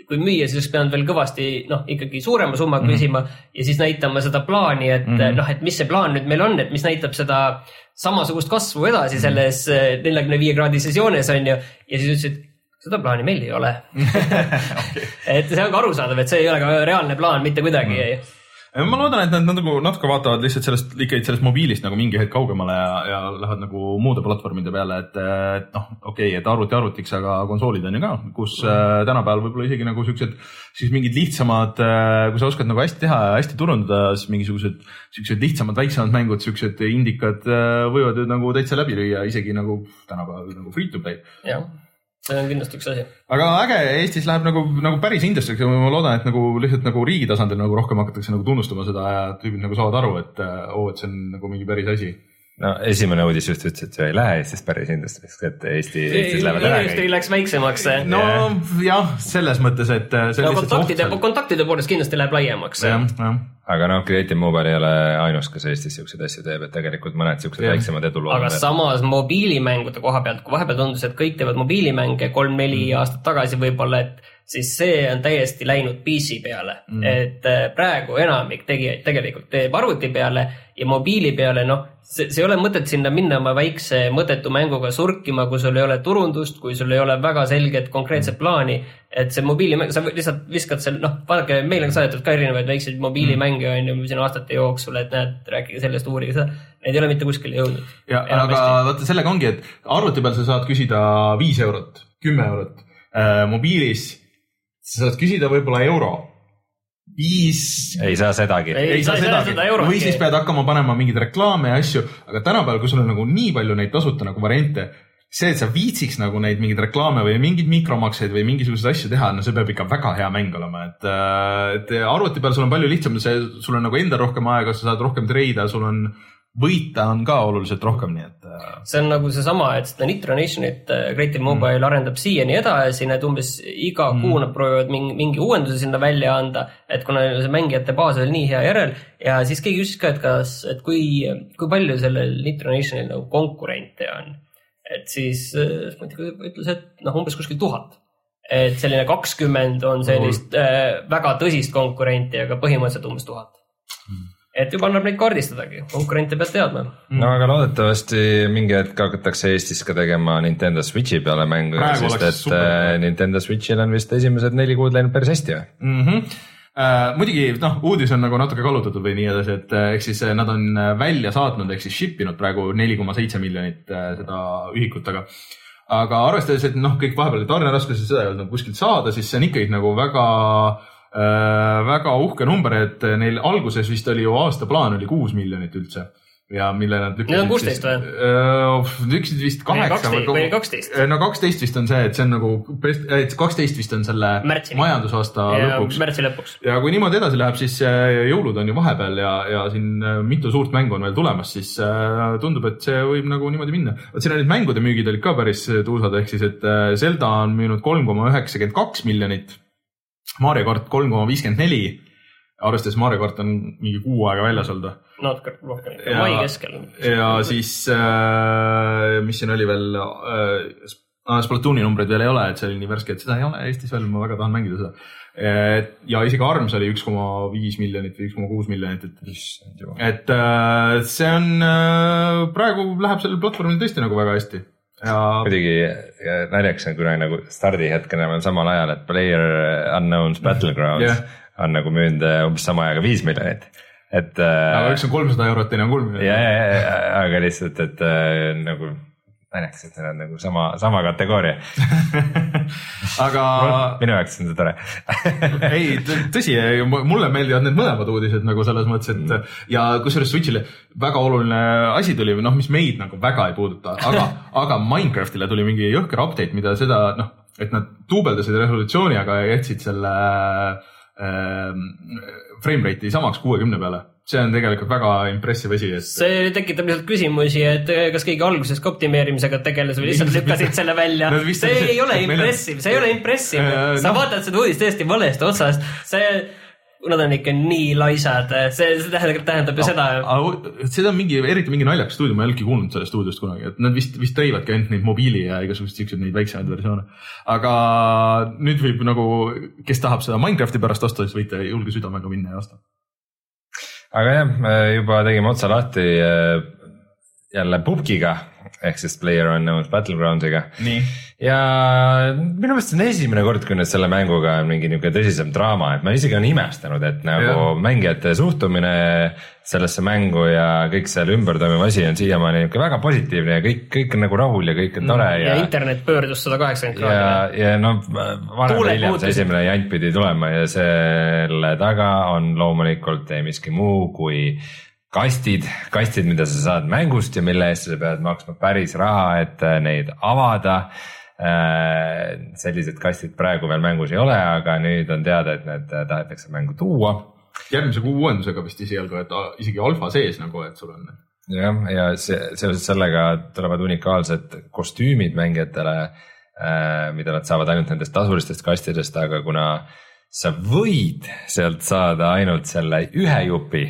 kui müüa, siis oleks pidanud veel kõvasti noh, ikkagi suurema summa küsima mm -hmm. ja siis näitama seda plaani, et mm -hmm. noh, et mis see plaan nüüd meil on, et mis näitab seda samasugust kasvu edasi selles neljakümne viie kraadises joones on ju. ja siis ütlesid, seda plaani meil ei ole. *laughs* Et see on ka arusaadav, et see ei ole ka reaalne plaan mitte kuidagi. Mm.. ma loodan, et nad natuke, natuke vaatavad lihtsalt sellest ikkagi sellest mobiilist nagu mingi hetk kaugemale ja, ja lähevad nagu muude platvormide peale, et, et noh, okei okay,, et arvuti arvutiks, aga konsoolid on ju ka, kus äh, tänapäeval võib-olla isegi nagu siuksed, siis mingid lihtsamad, kui sa oskad nagu hästi teha ja hästi turundada, siis mingisugused siuksed lihtsamad, väiksemad mängud, siuksed indikad äh, võivad ju nagu täitsa läbi lüüa, isegi nagu tänapäeval nagu free to play. Jah, see on kindlasti üks asi. aga äge, Eestis läheb nagu, nagu päris industriks ja ma loodan, et nagu lihtsalt nagu riigi tasandil nagu rohkem hakatakse nagu tunnustama seda ja tüübid nagu saavad aru, et oo, et see on nagu mingi päris asi. No esimene uudis just ütles, et see ei lähe Eestis päris industriks, et Eesti, Eestis lähevad ära industry läks väiksemaks. no jah, selles mõttes, et see no kontaktide, kontaktide poolest kindlasti läheb laiemaks. jah. aga noh, Creative Mobile ei ole ainus, kes Eestis siukseid asju teeb, et tegelikult mõned siuksed väiksemad edulood aga samas mobiilimängude koha pealt, kui vahepeal tundus, et kõik teevad mobiilimänge kolm-neli Mm. aastat tagasi võib-olla, et siis see on täiesti läinud PC peale mm.. et äh, praegu enamik tegijaid tegelikult teeb arvuti peale ja mobiili peale, noh, see, see ei ole mõtet sinna minna oma väikse mõttetu mänguga surkima, kui sul ei ole turundust, kui sul ei ole väga selget konkreetset plaani. et see mobiilimäng, sa lihtsalt viskad seal, noh, vaadake, meil on saadetud ka erinevaid väikseid mobiilimänge on ju siin aastate jooksul, et näed, rääkige sellest, uurige seda. Need ei ole mitte kuskile jõudnud. ja aga vaata sellega ongi, et arvuti peal sa saad küsida viis eurot, kümme eurot äh,, mobiilis sa saad küsida võib-olla euro, viis. Ei saa sedagi. Ei, ei saa sedagi. seda või siis pead hakkama panema mingeid reklaame ja asju, aga tänapäeval, kui sul on nagu nii palju neid tasuta nagu variante, see, et sa viitsiks nagu neid mingeid reklaame või mingeid mikromakseid või mingisuguseid asju teha, no see peab ikka väga hea mäng olema, et, et arvuti peal sul on palju lihtsam, see, sul on nagu endal rohkem aega, sa saad rohkem treida, sul on, võita on ka oluliselt rohkem, nii et äh, see on nagu seesama, et seda Nitro Nationit äh, Creative Mobile mm. arendab siiani edasi, need umbes iga mm. kuu nad proovivad mingi, mingi uuenduse sinna välja anda, et kuna see mängijate baas oli nii hea järel ja siis keegi küsis ka, et kas, et kui, kui palju sellel Nitro Nationil nagu konkurente on. et siis äh, ütles, et noh, umbes kuskil tuhat. et selline kakskümmend on sellist äh, väga tõsist konkurenti, aga põhimõtteliselt umbes tuhat. Et juba annab neid kaardistadagi, konkurente pead teadma no aga loodetavasti mingi hetk hakatakse Eestis ka tegema Nintendo Switchi peale mängu, sest et super. äh, Nintendo Switchil on vist esimesed neli kuud läinud päris hästi või? mm. -hmm. Uh, muidugi noh, uudis on nagu natuke kallutatud või nii edasi, et eh, ehk siis eh, nad on välja saatnud ehk siis ship inud praegu neli koma seitse miljonit eh, seda ühikut, aga aga arvestades, et noh, kõik vahepeal tarneraskused, seda ei olnud nagu kuskilt saada, siis see on ikkagi nagu väga äh,, väga uhke number, et neil alguses vist oli ju aastaplaan oli kuus miljonit üldse ja mille nad lükkasid. Need on 16 või? lükkasid vist kaheksa kaksteist või kaksteist. no kaksteist vist on see, et see on nagu, kaksteist vist on selle Märtsini. majandusaasta lõpuks märtsi lõpuks. ja kui niimoodi edasi läheb, siis äh, jõulud on ju vahepeal ja, ja siin äh, mitu suurt mängu on veel tulemas, siis äh, tundub, et see võib nagu niimoodi minna. vot siin olid mängude müügid olid ka päris tuusad, ehk siis, et äh, Zelda on müünud kolm koma üheksakümmend kaks miljonit. Mario kart kolm koma viiskümmend neli, arvestades Mario kart on mingi kuu aega väljas olnud. natuke rohkem, Ja- mai keskel. ja siis äh,, mis siin oli veel äh,, Splatooni numbreid veel ei ole, et see oli nii värske, et seda ei ole Eestis veel, ma väga tahan mängida seda. ja isegi Arms oli üks koma viis miljonit või üks koma kuus miljonit, et, et äh, see on äh,, praegu läheb sellel platvormil tõesti nagu väga hästi ja muidugi ja naljakas on, kuna nagu stardihetkena veel samal ajal, et Player Unknown's Battlegrounds Jah. on nagu müünud äh, umbes sama ajaga viis miljonit, et aga äh, üks on kolmsada eurot, teine on kolm ja, miljonit. ja, ja, aga lihtsalt, et äh, nagu naljakas, et need on nagu sama, sama kategooria. *laughs* aga minu jaoks on see tore. *laughs* ei, tõsi, mulle meeldivad need mõlemad uudised nagu selles mõttes, et Mm. ja kusjuures Switch'ile väga oluline asi tuli, noh, mis meid nagu väga ei puuduta, aga, *laughs* aga Minecraftile tuli mingi jõhker update, mida seda noh, et nad duubeldasid resolutsiooni, aga jätsid selle frame rate'i samaks kuuekümne peale. See on tegelikult väga impressive asi, et see tekitab lihtsalt küsimusi, et eh, kas keegi alguses ka optimeerimisega tegeles või lihtsalt lükkasid selle välja *laughs* vist see on ei ole impressive, see ei ole impressive Äh,. sa noh. vaatad seda uudist täiesti valest otsast, see, nad on ikka nii laisad, see, see tähendab, tähendab ju seda. seda on mingi, eriti mingi naljakas stuudio, ma ei olnudki kuulnud sellest stuudiost kunagi, et nad vist, vist tõivadki ainult neid mobiili ja igasuguseid siukseid neid väiksemaid versioone. aga nüüd võib nagu, kes tahab seda Minecrafti pärast osta, siis võite julge südamega minna ja osta. Aga jah, juba tegime otsa lahti äh, jälle pubgiga ehk siis Player Unknown's Battlegrounds'iga ja minu meelest see on esimene kord, kui nüüd selle mänguga on mingi niisugune tõsisem draama, et ma isegi olen imestanud, et nagu Jah. mängijate suhtumine sellesse mängu ja kõik seal ümber toimuv asi on siiamaani niisugune väga positiivne ja kõik, kõik on nagu rahul ja kõik on tore ja ja, internet pöördus sada kaheksakümmend ja kraadi., ja noh, varem või hiljem see esimene jant pidi tulema ja selle taga on loomulikult ei miski muu kui kastid, kastid, mida sa saad mängust ja mille eest sa pead maksma päris raha, et äh, neid avada. sellised kastid praegu veel mängus ei ole, aga nüüd on teada, et need äh, tahetakse mängu tuua järgmise kuu uuendusega vist esialgu, et isegi alfa sees nagu, et sul on. jah, ja see seoses sellega tulevad unikaalsed kostüümid mängijatele, mida nad saavad ainult nendest tasulistest kastidest, aga kuna sa võid sealt saada ainult selle ühe jupi,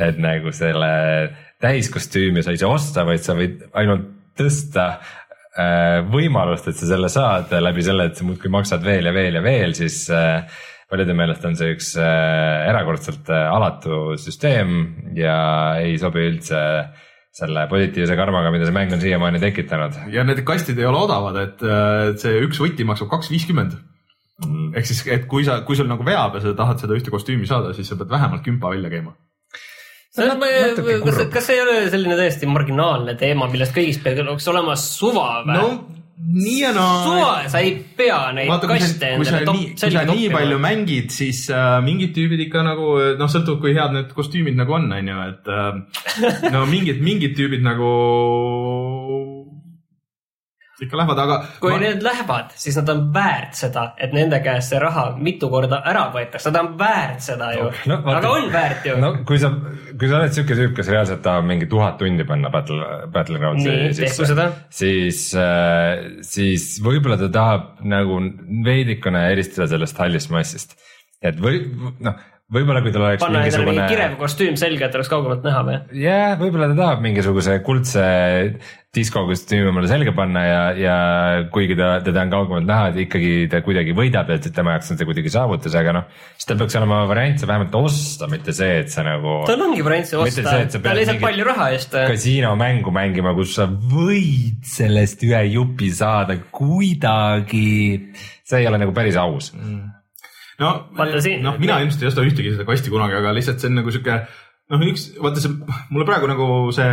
et nagu selle täiskostüümi sa ei saa osta, vaid sa võid ainult tõsta äh, võimalust, et sa selle saad läbi selle, et sa muudkui maksad veel ja veel ja veel, siis äh, paljude meelest on see üks äh, erakordselt alatu süsteem ja ei sobi üldse selle positiivse karmaga, mida see mäng on siiamaani tekitanud. ja need kastid ei ole odavad, et see üks võti maksab kaks viiskümmend. ehk siis, et kui sa, kui sul nagu veab ja sa tahad seda ühte kostüümi saada, siis sa pead vähemalt kümpa välja käima. On natuke kas kas see ei ole selline täiesti marginaalne teema, millest kõigist peaks olema suva või no nii ja naa. suva, sa ei pea neid vaata, kui kaste kui endale top nii, kui selga sa nii palju toppima. mängid, siis äh, mingid tüübid ikka nagu noh, sõltub, kui head need kostüümid nagu on, on ju, et äh, no mingid, mingid tüübid nagu ikka lähevad, aga kui ma- need lähevad, siis nad on väärt seda, et nende käest see raha mitu korda ära võetakse, nad on väärt seda ju No, aga on väärt ju no.. kui sa, kui sa oled siuke tüüp, kes reaalselt tahab mingi tuhat tundi panna Battle, Battlegroundsi seda. siis äh,, siis võib-olla ta tahab nagu veidikene eristada sellest hallist massist. et või noh, võib-olla kui tal oleks panna mingisugune kirev kostüüm selga, et oleks kaugemalt näha või? jah, võib-olla ta tahab mingisuguse kuldse diskokostüümi omale selga panna ja, ja kuigi ta, teda on kaugemalt näha, et ikkagi ta kuidagi võidab, et tema jaoks on see kuidagi saavutus, aga noh, siis tal peaks olema variant see vähemalt osta, mitte see, et sa nagu tal ongi variant see Mitte osta see, et sa, ta pead lihtsalt palju raha eest. kasiinomängu mängima, kus sa võid sellest ühe jupi saada kuidagi. see ei ole nagu päris aus mm.. no Vaata siin- noh, mina ilmselt ei osta ühtegi seda kasti kunagi, aga lihtsalt see on nagu sihuke noh, üks vaata see, mulle praegu nagu see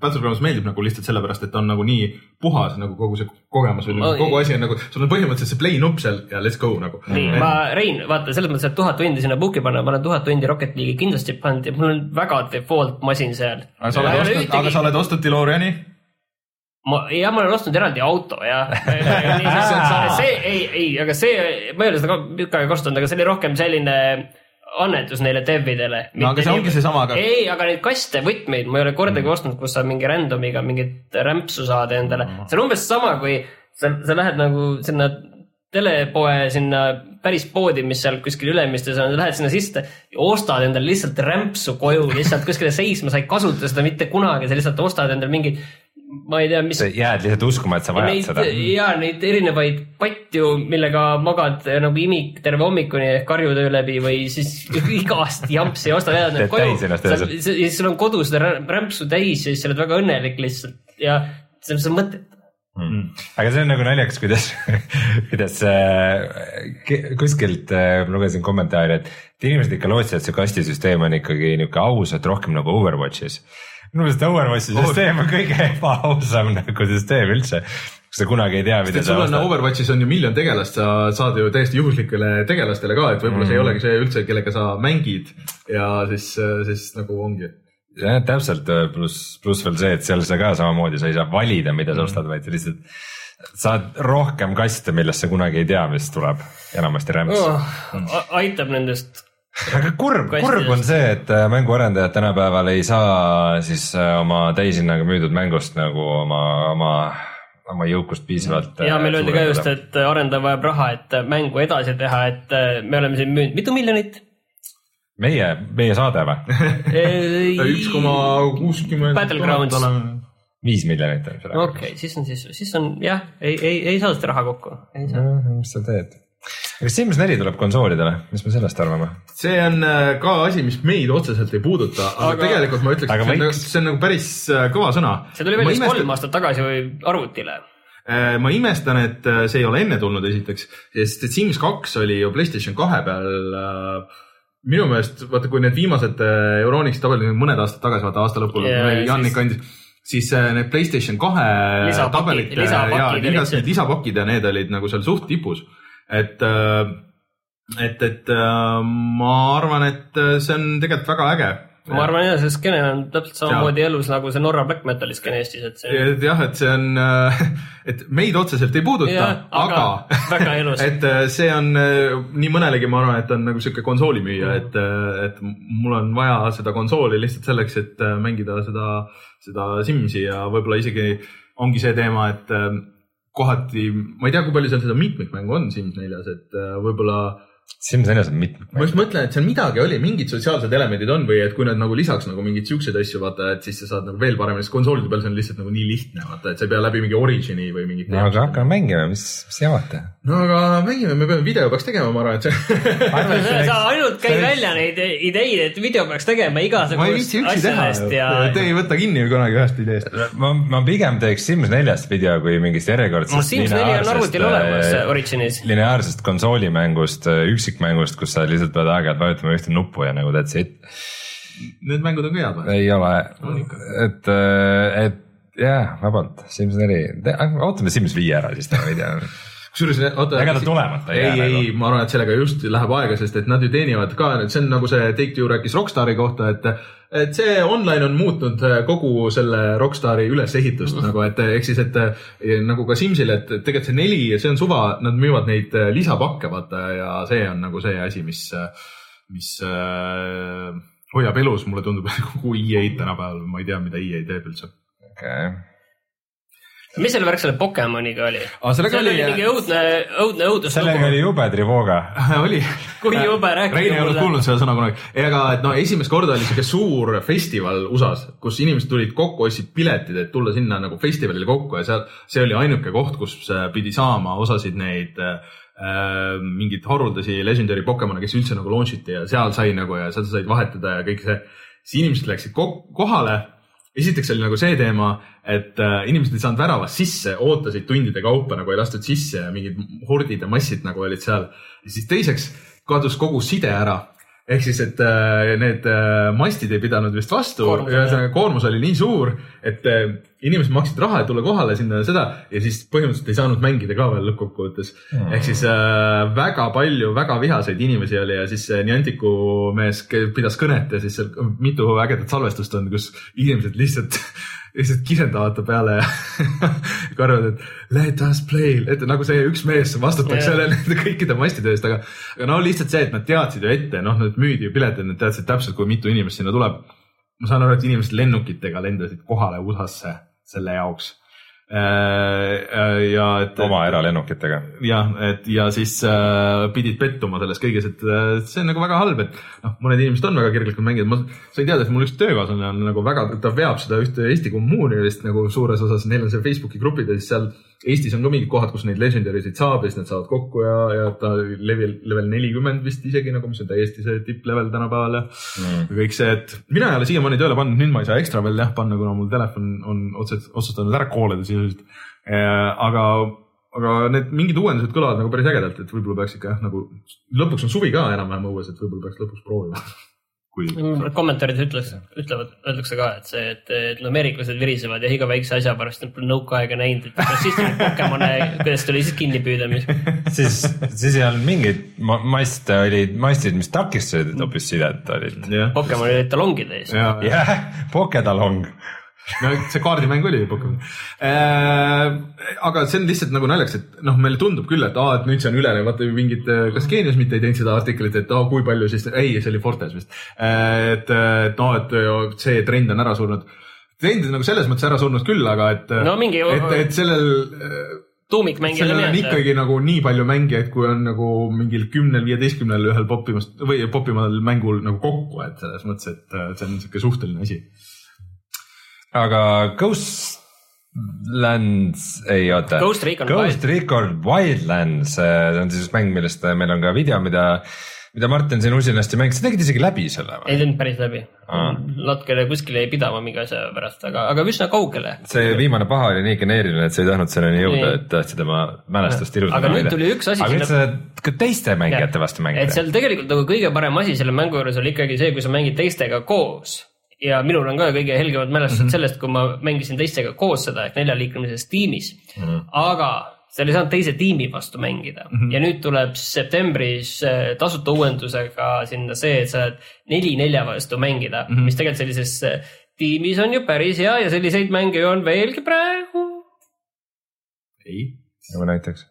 Battlegrounds meeldib nagu lihtsalt sellepärast, et ta on nagu nii puhas nagu kogu see kogemus või nagu kogu asi on nagu, sul on põhimõtteliselt see play nupp seal ja let's go nagu. nii, ma, Rein, vaata selles mõttes, et tuhat tundi sinna book'i panna, ma olen tuhat tundi Rocket League'i kindlasti pannud ja mul on väga default masin seal. aga sa oled ostnud, aga sa oled ostnud DeLoreani? ma, ja ma olen ostnud eraldi auto ja *laughs* see ei, ei, aga see, ma ei ole seda ka tükk aega kasutanud, aga see oli rohkem selline annetus neile dev'idele. no aga see ongi seesama, aga ei, aga neid kaste, võtmeid ma ei ole kordagi Mm. ostnud, kus sa mingi random'iga mingit rämpsu saad endale. see on umbes sama, kui sa, sa lähed nagu sinna telepoe sinna päris poodi, mis seal kuskil Ülemistes on, lähed sinna sisse ostad endale lihtsalt rämpsu koju lihtsalt kuskile seisma, sa ei kasuta seda mitte kunagi, sa lihtsalt ostad endale mingit, ma ei tea, mis sa jääd lihtsalt uskuma, et sa vajad neid seda. ja neid erinevaid patju, millega magad nagu imik terve hommikuni ehk karjutöö läbi või siis *laughs* igast jampsi ostad jääd need koju. ennast öösel. ja siis sul on kodus seda rä- rämpsu täis ja siis sa oled väga õnnelik lihtsalt ja see on see mõte. Mm. aga see on nagu naljakas, kuidas, *laughs* kuidas äh, kuskilt äh, lugesin kommentaari, et inimesed ikka lootsid, et see kastisüsteem on ikkagi niisugune aus, et rohkem nagu Overwatchis. Minu meelest Overwatchi süsteem on kõige ebaausam nagu süsteem üldse. sa kunagi ei tea, mida sa sul on. Overwatchis on ju miljon tegelast, sa saad ju täiesti juhuslikele tegelastele ka, et võib-olla see ei olegi see üldse, kellega sa mängid ja siis, siis nagu ongi. jah, täpselt, pluss, pluss veel see, et seal sa ka samamoodi, sa ei saa valida, mida sa ostad, vaid sa lihtsalt saad rohkem kaste, millest sa kunagi ei tea, mis tuleb, enamasti rämps oh,. aitab nendest, aga kurb, kurb on see, et äh, mänguarendajad tänapäeval ei saa siis äh, oma täishinnaga müüdud mängust nagu oma, oma, oma jõukust piisavalt. ja meile öeldi ka just, et arendaja vajab raha, et mängu edasi teha, et äh, me oleme siin müünud mitu miljonit. meie, meie saade või? *laughs* üks koma kuuskümmend. Battlegrounds. viis miljonit on seda. okei, siis on siis, siis on jah, ei, ei, ei saa seda raha kokku, ei saa. mis sa teed? Kas Sims neli tuleb konsoolidele, mis me sellest arvame? see on äh, ka asi, mis meid otseselt ei puuduta, aga tegelikult ma ütleks, see on, võiks. nagu- see on nagu päris äh, kõva sõna. see tuli välja vist kolm aastat tagasi või arvutile. Äh, ma imestan, et see ei ole enne tulnud, esiteks, sest et Sims kaks oli ju Playstation kahe peal äh, minu meelest, vaata, kui need viimased Euronixi tabelid mõned aastad tagasi, vaata aasta lõpul Ja, yeah, ja Jannik siis- andis, siis need Playstation kahe Lisapakid- tabelid ja lisapakid olid igas see- need lisapakid ja need olid nagu seal suht tipus, et äh, et, et äh, ma arvan, et äh, see on tegelikult väga äge. ma arvan jah, see skeene on täpselt samamoodi elus nagu see Norra Black Metali skeene Eestis, et see et jah, et see on, et meid otseselt ei puuduta aga aga *laughs* et see on nii mõnelegi, ma arvan, et on nagu sihuke konsoolimüüja, et, et mul on vaja seda konsooli lihtsalt selleks, et mängida seda, seda Simsi ja võib-olla isegi ongi see teema, et kohati, ma ei tea, kui palju seal seda mitmikmängu on Sims neljas, et äh, võib-olla Sims neljas on mitmed ma just mõtlen, et seal midagi oli, mingid sotsiaalsed elemendid on või et kui nad nagu lisaks nagu mingeid siukseid asju, vaata, et siis sa saad nagu veel paremini, sest konsoolide peal see on lihtsalt nagu nii lihtne, vaata, et sa ei pea läbi mingi Origini või mingit. no aga hakkame mängima, mis, mis jamate. no aga mängime, me peame video peaks tegema, ma arvan, et see. *laughs* sa ainult käi välja neid ideid, et video peaks tegema igasugust asjadest, ja te ei võta kinni kunagi ühest ideest. ma, ma pigem teeks Sims neljast video kui mingist järjekordsest no Sims neli on arvutil olemas Originis. lineaarsest konsoolimängust, üksikmängust, kus sa lihtsalt pead aeg-ajalt vajutama ühte nuppu ja nagu that's it. Need mängud on ka head või? ei ole On ikka., et, et jah, vabalt, Sims neli, ootame Sims viie ära, siis teeme video. kusjuures, oota. Ega ta tulemata ei ei, jää ei nagu., ma arvan, et sellega just läheb aega, sest et nad ju teenivad ka, see on nagu see Take Two rääkis Rockstari kohta, et et see online on muutnud kogu selle Rockstari ülesehitust mm -hmm. nagu, et ehk siis, et eh, nagu ka Simsil, et tegelikult see neli, see on suva, nad müüvad neid lisapakke, vaata ja see on nagu see asi, mis, mis äh, hoiab elus, mulle tundub *laughs* kogu EA-d tänapäeval, ma ei tea, mida EA teeb üldse. okei, mis selle värk selle Pokemoniga oli? Sellega oli oli- mingi õudne, õudne õudus. sellega oli jube trivooga. oli. Kui jube, rääkige Rein ei olnud mulle. kuulnud seda sõna kunagi. ega, et no esimest korda oli siuke suur festival USA-s, kus inimesed tulid kokku, ostsid piletid, et tulla sinna nagu festivalile kokku ja seal, see oli ainuke koht, kus äh, pidi saama osasid neid äh, mingeid haruldasi legendary Pokemone, kes üldse nagu launch iti ja seal sai nagu ja seal sa said vahetada ja kõik see. siis inimesed läksid ko- kohale esiteks oli nagu see teema, et äh, inimesed ei saanud väravast sisse, ootasid tundide kaupa nagu ei lastud sisse ja mingid hordid ja massid nagu olid seal. ja siis teiseks kadus kogu side ära. Ehk siis, et äh, need äh, mastid ei pidanud vist vastu, ühesõnaga koormus oli nii suur, et äh, inimesed maksid raha, et tulla kohale sinna ja seda ja siis põhimõtteliselt ei saanud mängida ka veel lõppkokkuvõttes mm.. ehk siis äh, väga palju väga vihaseid inimesi oli ja siis see Nianticu mees pidas kõnet ja siis seal mitu ägedat salvestust on, kus inimesed lihtsalt *laughs* lihtsalt kisendavad ta peale ja *laughs* karjuvad, et let us play, et nagu see üks mees vastutaks Jah. selle nende kõikide mastide eest, aga, aga no lihtsalt see, et nad teadsid ju ette, noh, nad müüdi ju piletid, nad teadsid täpselt, kui mitu inimest sinna tuleb. ma saan aru, et inimesed lennukitega lendasid kohale USA-sse selle jaoks. Ja et. oma eralennukitega. jah, et ja siis äh, pidid pettuma selles kõiges, et äh, see on nagu väga halb, et noh, mõned inimesed on väga kirglikud mängijad, ma sain teada, et mul üks töökaaslane on nagu väga, ta veab seda ühte Eesti kommuuni vist nagu suures osas, neil on seal Facebooki grupid ja siis seal Eestis on ka mingid kohad, kus neid legendary sid saab ja siis nad saavad kokku ja, ja ta level, level nelikümmend vist isegi nagu, mis on täiesti see tipplevel tänapäeval ja mm. kõik see, et mina ei ole siiamaani tööle pannud, nüüd ma ei saa ekstra veel jah panna, kuna mul telefon on otseselt otsustanud ära koolida sisuliselt. aga, aga need mingid uuendused kõlavad nagu päris ägedalt, et võib-olla peaks ikka jah nagu lõpuks on suvi ka enam-vähem õues, et võib-olla peaks lõpuks proovima. *laughs* kui kommentaarid ütleks, ütlevad, öeldakse ka, et see, et, et ameeriklased virisevad ja iga väikse asja pärast nad pole nõuka aega näinud, et kas siis neid Pokemone, kuidas tuli siis kinni püüda, mis. *laughs* siis, siis ei olnud mingeid ma- maste olid mastid, mis takistasid hoopis sidet olid. jah, Pokemon olid talongide ees. ja, jah, Pokedalong. No see kaardimäng oli Pokemon äh,. aga see on lihtsalt nagu naljakas, et noh, meile tundub küll, et aa, et nüüd see on üle, vaata mingid, kas Geenius mitte ei teinud seda artiklit, et aa, kui palju siis, ei, see oli Fortes vist. et, et noh, et see trend on ära surnud. trend on nagu selles mõttes ära surnud küll, aga et no mingi et, et sellel tuumikmängijale sellel on ikkagi nagu nii palju mängijaid, kui on nagu mingil kümnel, viieteistkümnel ühel popimast või popimal mängul nagu kokku, et selles mõttes, et äh, see on niisugune suhteline asi. Aga Ghostlands, ei oota. Ghost Recon Ghost Recon Wildlands, see on siis mäng, millest meil on ka video, mida, mida Martin siin usinasti mängis, sa tegid isegi läbi selle või? ei tulnud päris läbi Aa.. natukene kuskile jäi pidama mingi asja pärast, aga, aga üsna kaugele. see viimane paha oli nii geneeriline, et sa ei tahtnud selleni jõuda et tahtsid oma mälestust ilusana Aga nüüd tuli üks asi aga nüüd sa ka teiste mängijate vastu et mängida. seal tegelikult nagu kõige parem asi selle mängu juures oli ikkagi see, kui sa mängid teistega koos. Ja minul on ka kõige helgemad mälestused mm -hmm. sellest, kui ma mängisin teistega koos seda ehk neljaliikmelises tiimis mm. -hmm. aga seal ei saanud teise tiimi vastu mängida mm -hmm. ja nüüd tuleb septembris äh, tasuta uuendusega sinna see, et saad neli nelja vastu mängida mm, -hmm. mis tegelikult sellises äh, tiimis on ju päris hea ja selliseid mänge on veelgi praegu. ei, nagu näiteks.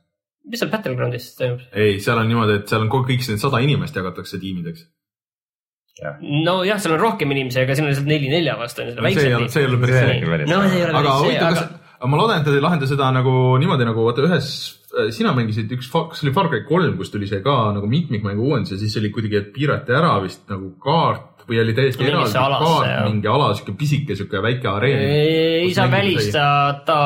mis seal Battlegroundis toimub? ei, seal on niimoodi, et seal on kõik need sada inimest jagatakse tiimideks. nojah, seal on rohkem inimesi, aga siin on lihtsalt neli nelja vastu seda see ei ole, väiksem see ei ole päris See no see. ei ole aga päris see, aga aga ma loodan, et nad ei lahenda seda nagu niimoodi nagu vaata ühes, sina mängisid üks, kas oli Far Cry kolm, kus tuli see ka nagu mitmikmängu uuendus ja siis oli kuidagi, et piirati ära vist nagu kaart või oli täiesti eraldi kaart mingi ala, sihuke pisike, sihuke väike areen. ei saa. välistada,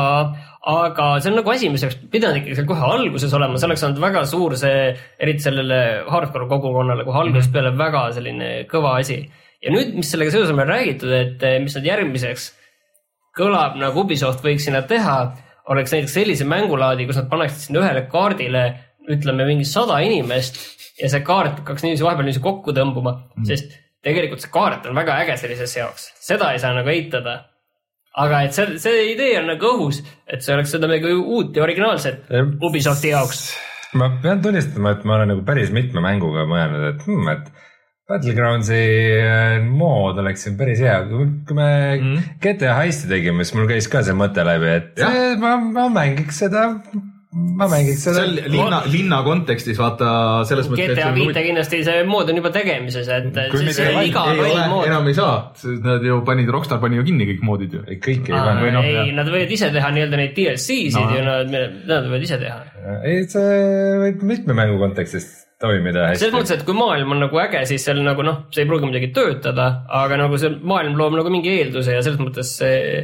aga see on nagu asi, mis oleks pidanud ikkagi seal kohe alguses olema, see oleks olnud väga suur see, eriti sellele hardcore kogukonnale kohe algusest Mhm. peale väga selline kõva asi. ja nüüd, mis sellega seoses on meil räägitud, et eh, mis nad järgmiseks kõlab nagu Ubisoft võiks sinna teha, oleks näiteks sellise mängulaadi, kus nad paneksid sinna ühele kaardile ütleme mingi sada inimest ja see kaart hakkaks niiviisi vahepeal niiviisi kokku tõmbuma mm., sest tegelikult see kaart on väga äge sellises jaoks, seda ei saa nagu eitada. aga et see, see idee on nagu õhus, et see oleks seda midagi uut ja originaalset. Ubisofti jaoks. ma pean tunnistama, et ma olen nagu päris mitme mänguga mõelnud, et hmm,, et Battlegroundsi äh, mood oleks siin päris hea, kui me mm. GTA Heisti tegime, siis mul käis ka see mõte läbi, et eh, ma, ma mängiks seda, ma mängiks seda seal. linna, linna kontekstis vaata selles mõttes. GTA viite kindlasti see mood on juba tegemises, et enam ei saa, nad ju panid, Rockstar pani ju kinni kõik moodid ju. ei, kõiki ei noh, ei jah., nad võivad ise teha nii-öelda neid DLC-sid No. no. ju nad, nad võivad ise teha. ei, see võib mitme mängu kontekstis toimida hästi. selles mõttes, et kui maailm on nagu äge, siis seal nagu noh, see ei pruugi midagi töötada, aga nagu see maailm loob nagu mingi eelduse ja selles mõttes see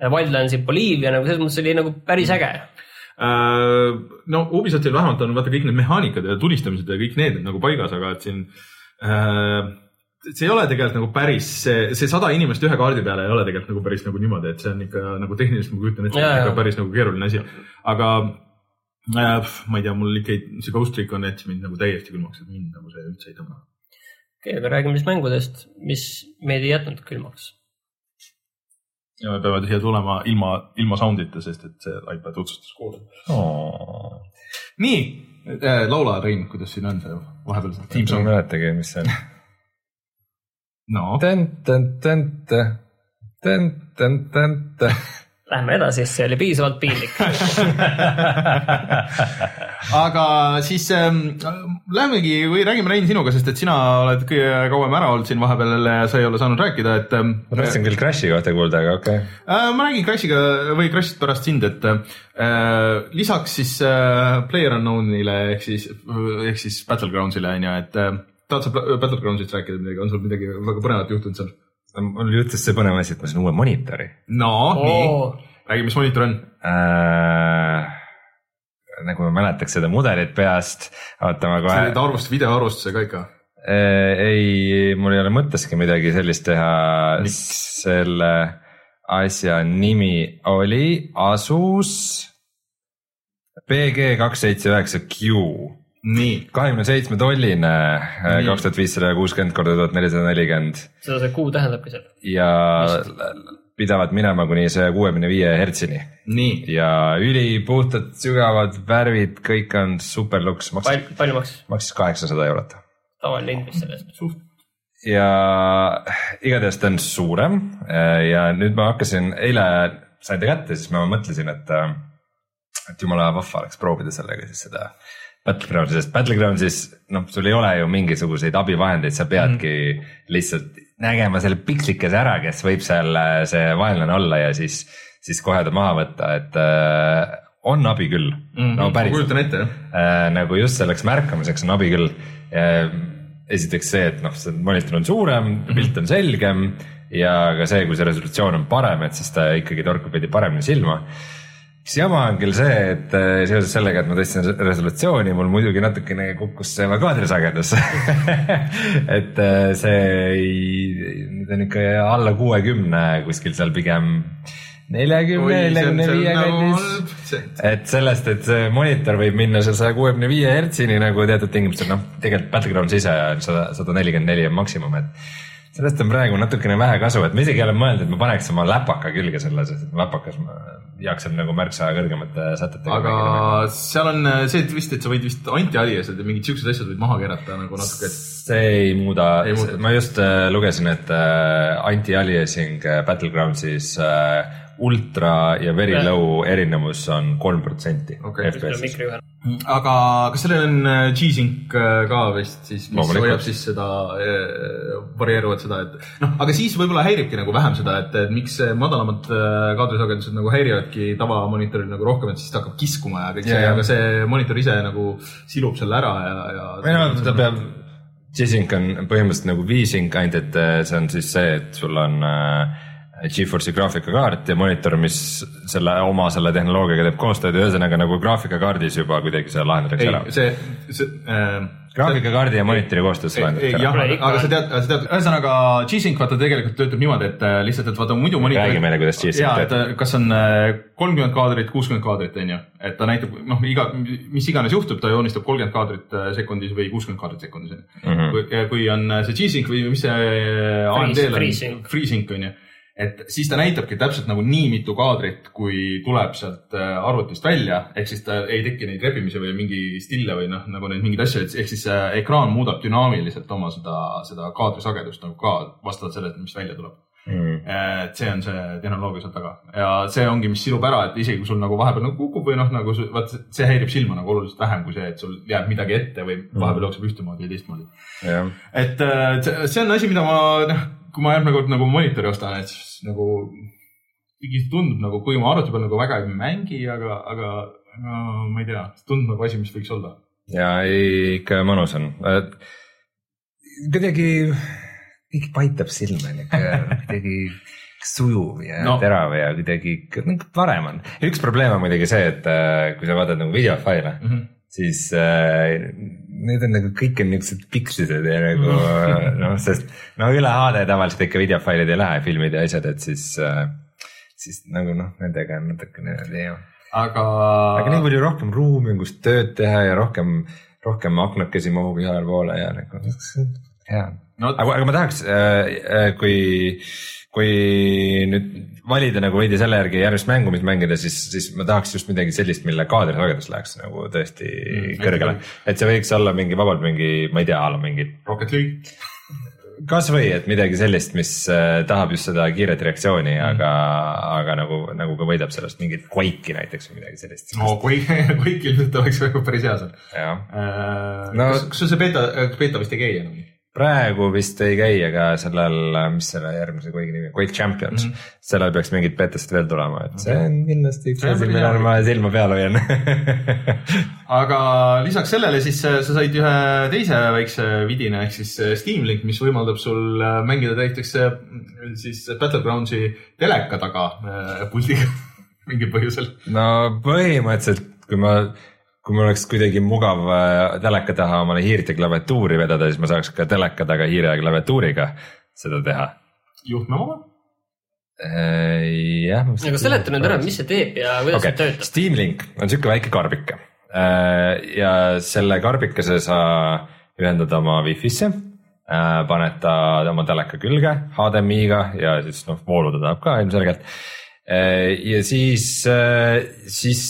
Wildlandsi Boliivia nagu selles mõttes oli nagu päris äge. Äh, no Ubisoftil vähemalt on vaata kõik need mehaanikad ja tulistamised ja kõik need nagu paigas, aga et siin äh, see ei ole tegelikult nagu päris see, see sada inimest ühe kaardi peale ei ole tegelikult nagu päris nagu niimoodi, et see on ikka nagu tehniliselt ma kujutan ette, ikka päris nagu keeruline asi, aga äh, ma ei tea, mul ikka ei- see Ghost Recon jättis mind nagu täiesti külmaks, et mind nagu see üldse ei tõmba. okei, aga räägime siis mängudest, mis meid ei jätnud külmaks. Ja me peame siia tulema ilma, ilma sound'ita, sest et see iPad otsustas kuulata. oh.. nii äh,, laula Rein, kuidas siin on see vahepeal see ma ei mäletagi, mis see on. *laughs* no Lähme edasi, see oli piisavalt piinlik. *laughs* aga siis ähm, lähemegi või räägime Rein sinuga, sest et sina oled kõige kauem ära olnud siin vahepeal ja sa ei ole saanud rääkida, et ähm, ma tahtsin küll Crashi kohta kuulda, aga okei okay.. äh, ma räägin Crashiga või Crashist pärast sind, et äh, lisaks siis äh, PlayerUnknown'ile ehk siis, ehk siis Battlegrounds'ile on ju, et äh, tahad sa Battlegrounds'ist rääkida midagi, on sul midagi väga põnevat juhtunud seal? mul juhtus see põnev asi, et ma sain uue monitori no nii, räägi, mis monitor on? äh,. Nagu ma mäletaks seda mudelit peast, oota ma see kohe oli. arvust, videoarvustusega ikka. ei, mul ei ole mõtteski midagi sellist teha. selle asja nimi oli Asus BG kaks seitse üheksa Q nii, kahekümne seitsme tolline, Nii. kaks tuhat viissada kuuskümmend korda tuhat nelisada nelikümmend seda see kuu tähendabki seal. ja pidavad minema kuni saja kuuekümne viie hertsini ja ülipuhtad sügavad värvid, kõik on super luks, maksis, palju, maksis maksis kaheksasada eurot. tavaline hind vist selle eest? suht ja igatahes ta on suurem äh, ja nüüd ma hakkasin, eile sain ta kätte, siis ma mõtlesin, et, äh, et jumala vahva oleks proovida sellega siis seda Battlegroundsi, sest Battlegroundsis noh, sul ei ole ju mingisuguseid abivahendeid, sa peadki mm. lihtsalt nägema selle pikslikese ära, kes võib seal äh, see vaenlane olla ja siis, siis kohe ta maha võtta, et äh, on abi küll mm. -hmm. no päris. kujutan ette jah äh,. nagu just selleks märkamiseks on abi küll äh,. esiteks see, et noh, see monitor on suurem mm, -hmm. pilt on selgem ja ka see, kui see resolutsioon on parem, et siis ta ikkagi torkab veidi paremini silma siis jama on küll see, et äh, seoses sellega, et ma tõstsin resolutsiooni, mul muidugi natukene kukkus see kaadrisagedus *laughs* et äh, see ei, nüüd on ikka alla kuuekümne kuskil seal pigem neljakümne, neljakümne viie kandis. et sellest, et see monitor võib minna seal saja kuuekümne viie hertsini nagu teatud tingimustel, noh, tegelikult Battlegrounds ise on sada, sada nelikümmend neli on maksimum, et sellest on praegu natukene vähe kasu, et ma isegi olen mõelnud, et ma paneks oma läpaka külge selle, sest läpakas ma jaksan nagu märksa kõrgemate sätetega. aga seal on see et vist, et sa võid vist anti-aliased ja mingid siuksed asjad võid maha keerata nagu natuke, et. see ei muuda, ma just äh, lugesin, et äh, anti-aliasing Battlegroundsis äh, ultra ja very low erinevus on kolm protsenti okay. FPS-is. aga kas sellel on äh, G-Sync äh, ka vist siis, mis Loomulikult. hoiab siis seda äh, varieeruvat seda, et noh, aga siis võib-olla häiribki nagu vähem seda, et, et miks madalamad kaadrisagedused nagu häirivadki tavamonitoril nagu rohkem, et siis ta hakkab kiskuma ja kõik see, aga see monitor ise nagu silub selle ära ja, ja. või noh, ta peab G-Sync on põhimõtteliselt nagu V-Sync, ainult et see on siis see, et sul on äh, Geforce'i graafikakaart ja monitor, mis selle oma selle tehnoloogiaga teeb koostööd ja ühesõnaga nagu graafikakaardis juba kuidagi see lahendatakse ära. see, see äh, graafikakaardi ja monitori koostöös lahendatakse ära. jah, aga sa tead, sa tead, ühesõnaga G-Sync vaata tegelikult töötab niimoodi, et äh, lihtsalt, et vaata muidu monitor. räägi meile, kuidas G-Sync töötab. kas on äh, kolmkümmend kaadrit, kuuskümmend kaadrit on ju, et ta näitab noh, iga, mis iganes juhtub, ta joonistab kolmkümmend kaadrit äh, sekundis või kuuskümmend kaadrit sekundis ju. Mhm. kui, kui on see G-Sync või mis see AMD-l on, FreeSync on ju et siis ta näitabki täpselt nagu nii mitu kaadrit, kui tuleb sealt äh, arvutist välja, ehk siis ta ei teki neid rebimisi või mingi stille või noh, nagu neid mingeid asju, ehk siis äh, ekraan muudab dünaamiliselt oma seda, seda kaadrisagedust nagu ka vastavalt sellele, mis välja tuleb. Mm.. et see on see tehnoloogia seal taga. Ja see ongi, mis silub ära, et isegi kui sul nagu vahepeal nagu kukub või noh, nagu vaat see häirib silma nagu oluliselt vähem kui see, et sul jääb midagi ette või mm. vahepeal jookseb ühtemoodi ja teistmoodi. et äh, see on asi, mida ma noh kui ma järgmine kord nagu monitori ostan, et siis nagu ikkagi tundub nagu, kui ma arvuti peal nagu väga ei mängi, aga, aga no, ma ei tea, tundub nagu asi, mis võiks olla. ja ei, ikka mõnus on. kuidagi, kõik paitab silma, kuidagi sujuv ja no. terav ja kuidagi parem on. üks probleem on muidugi see, et äh, kui sa vaatad nagu videofaile mm, -hmm. siis äh, need on nagu kõik on niuksed pikslised ja nagu *laughs* noh, sest no üle HD tavaliselt ikka videofailid ei lähe, filmid ja asjad, et siis, äh, siis nagu noh, nendega on natukene jah. aga. aga nii palju rohkem ruumi on, kus tööd teha ja rohkem, rohkem aknakesi mahub igale poole ja nagu hea no,. aga, aga ma tahaks, äh, äh, kui, kui nüüd valida nagu veidi selle järgi järjest mängu, mis mängida, siis, siis ma tahaks just midagi sellist, mille kaadrisagedus läheks nagu tõesti mm, kõrgele. et see võiks olla mingi vabalt mingi, ma ei tea, a la mingi. Rocket League kasvõi, et midagi sellist, mis äh, tahab just seda kiiret reaktsiooni mm., aga, aga nagu, nagu ka võidab sellest mingit Quake'i näiteks või midagi sellist. no Quake, *laughs* Quake ilmselt oleks päris hea seal. Äh, no, kas, kas sul see beeta, beeta vist ei käi enam? Praegu vist ei käi, aga sellel, mis selle järgmise Quake'i nimi Quake Champions mm, -hmm. sellel peaks mingid betast veel tulema, et okay. see on kindlasti üks asi, millele ma silma peal hoian *laughs* aga lisaks sellele siis sa said ühe teise väikse vidina ehk siis Steam Link, mis võimaldab sul mängida näiteks siis Battlegroundsi teleka taga äh, puldiga *laughs* mingil põhjusel. no põhimõtteliselt, kui ma kui mul oleks kuidagi mugav äh, teleka taha omale hiirt ja klaviatuuri vedada, siis ma saaks ka teleka taga hiire ja klaviatuuriga seda teha. juhtme omaga? Äh, jah. aga seleta nüüd ära, mis see teeb ja kuidas okay. see töötab. Steam Link on sihuke väike karbike äh, ja selle karbikese sa ühendad oma Wi-Fi'sse paned ta oma teleka külge HDMI-ga ja siis noh, voolu ta tahab ka ilmselgelt. ja siis, siis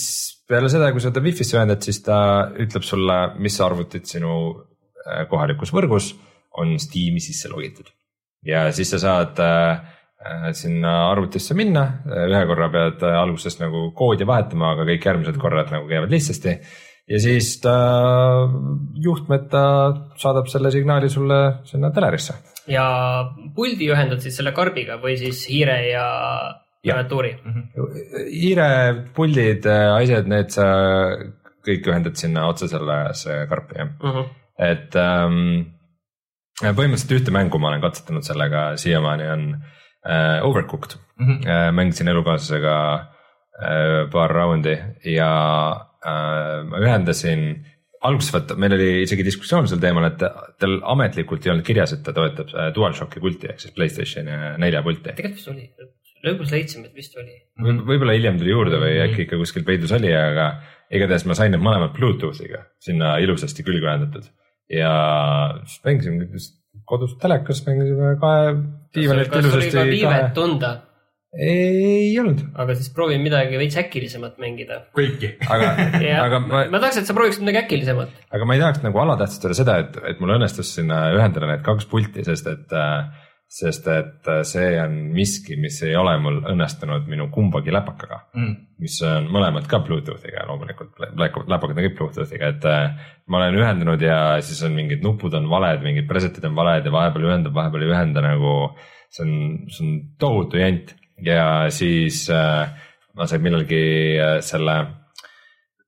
peale seda, kui sa ta wifi'sse ühendad, siis ta ütleb sulle, mis arvutid sinu äh, kohalikus võrgus on Steam'i sisse logitud ja siis sa saad äh, äh, sinna arvutisse minna, ühe korra pead alguses nagu koodi vahetama, aga kõik järgmised korrad nagu käivad lihtsasti ja siis ta juhtmeta saadab selle signaali sulle sinna telerisse. ja puldi ühendad siis selle karbiga või siis hiire ja. klaviatuuri. hiire, puldid, asjad, need sa kõik ühendad sinna otse sellesse karpi jah, Mhm. et ähm, põhimõtteliselt ühte mängu ma olen katsetanud sellega siiamaani on äh, Overcooked Mhm. äh,, mängisin elukaaslasega äh, paar raundi ja äh, ma ühendasin alguses vaata, meil oli isegi diskussioon sel teemal, et tal ametlikult ei olnud kirjas, et ta toetab äh, DualShocki pulti ehk siis Playstationi nelja pulti. tegelikult vist oli, lõpus leidsime, et vist oli. Võib- võib-olla hiljem tuli juurde või äkki ikka kuskil peidus oli, aga igatahes ma sain need mõlemad Bluetoothiga sinna ilusasti külge ühendatud ja siis mängisime kodus telekas, mängisime kahe diivanilt kas oli ka ilusasti viivet kahe. tunda, ei olnud, aga siis proovi midagi veits äkilisemat mängida. kõiki. *laughs* aga, aga ma, ma tahaks, et sa prooviksid midagi äkilisemat. aga ma ei tahaks nagu alatähtsustada seda, et, et mul õnnestus sinna ühendada need kaks pulti, sest et, sest et see on miski, mis ei ole mul õnnestunud minu kumbagi läpakaga Mm. mis on mõlemad ka Bluetoothiga loomulikult, läpakad on kõik Bluetoothiga, et äh, ma olen ühendanud ja siis on mingid nupud on valed, mingid preset'id on valed ja vahepeal ühendab, vahepeal ei ühenda nagu. see on, see on tohutu jant ja siis äh, ma sain millalgi äh, selle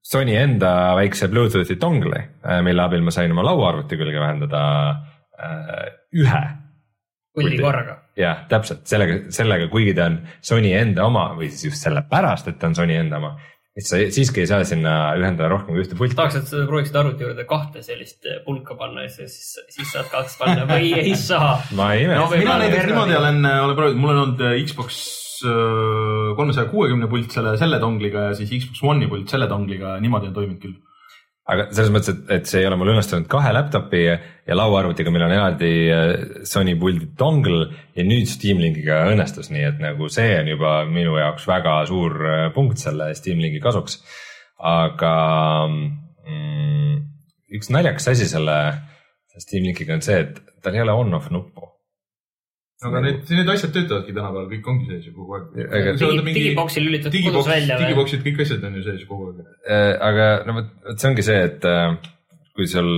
Sony enda väikse Bluetoothi dongli, mille abil ma sain oma lauaarvuti külge ühendada äh, ühe Puldi. korraga. jah, täpselt sellega, sellega, kuigi ta on Sony enda oma või siis just sellepärast, et ta on Sony enda oma, et sa siiski ei saa sinna ühendada rohkem kui ühte pulti. tahaks, et sa prooviksid arvuti juurde kahte sellist pulka panna ja siis, siis saad kaks panna või ei *laughs* saa. ma ei No imesta või- mina näiteks niimoodi olen, olen proovinud, mul on olnud äh, Xbox kolmesaja kuuekümne pult selle, selle dongliga ja siis Xbox One'i pult selle dongliga, niimoodi on toiminud küll. Aga selles mõttes, et, et see ei ole mul õnnestunud kahe laptop'i ja lauaarvutiga, meil on eraldi äh, Sony puldi dongle ja nüüd Steam Linkiga õnnestus, nii et nagu see on juba minu jaoks väga suur äh, punkt selle Steam Linki kasuks. aga mm, üks naljakas asi selle Steam Linkiga on see, et tal ei ole on-off nuppu. Aga need, need asjad töötavadki tänapäeval, kõik ongi sees ju kogu aeg Aga-. Digi- digiboksi lülitad kodus välja või? digiboksid, kõik asjad on ju sees kogu aeg. Äh, aga no vot, vot see ongi see, et äh, kui sul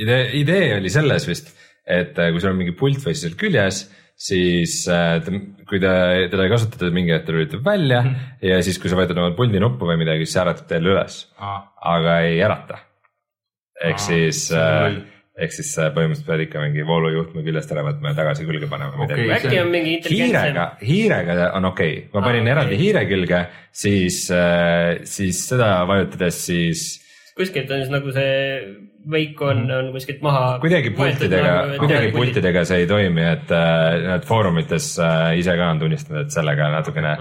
idee, idee oli selles vist, et äh, kui sul on mingi pult või seal küljes, siis äh, kui ta, teda ei kasutata mingi hetk, ta lülitab välja ja siis, kui sa vajutad oma puldi nuppu või midagi, siis see äratab teile üles, aga ei ärata. ehk Aa, siis loll., ehk siis äh, põhimõtteliselt pead ikka mingi voolujuhtme küljest ära võtma ja tagasi külge panema Okei. äkki on mingi intelligentsem hiirega, hiirega on okei okay., ma Aa, panin okei. eraldi hiire külge, siis, siis seda vajutades, siis kuskilt on siis nagu see veik on, on kuskilt maha. kuidagi pultidega, kuidagi. pultidega see ei toimi, et äh, need foorumites äh, ise ka on tunnistanud, et sellega natukene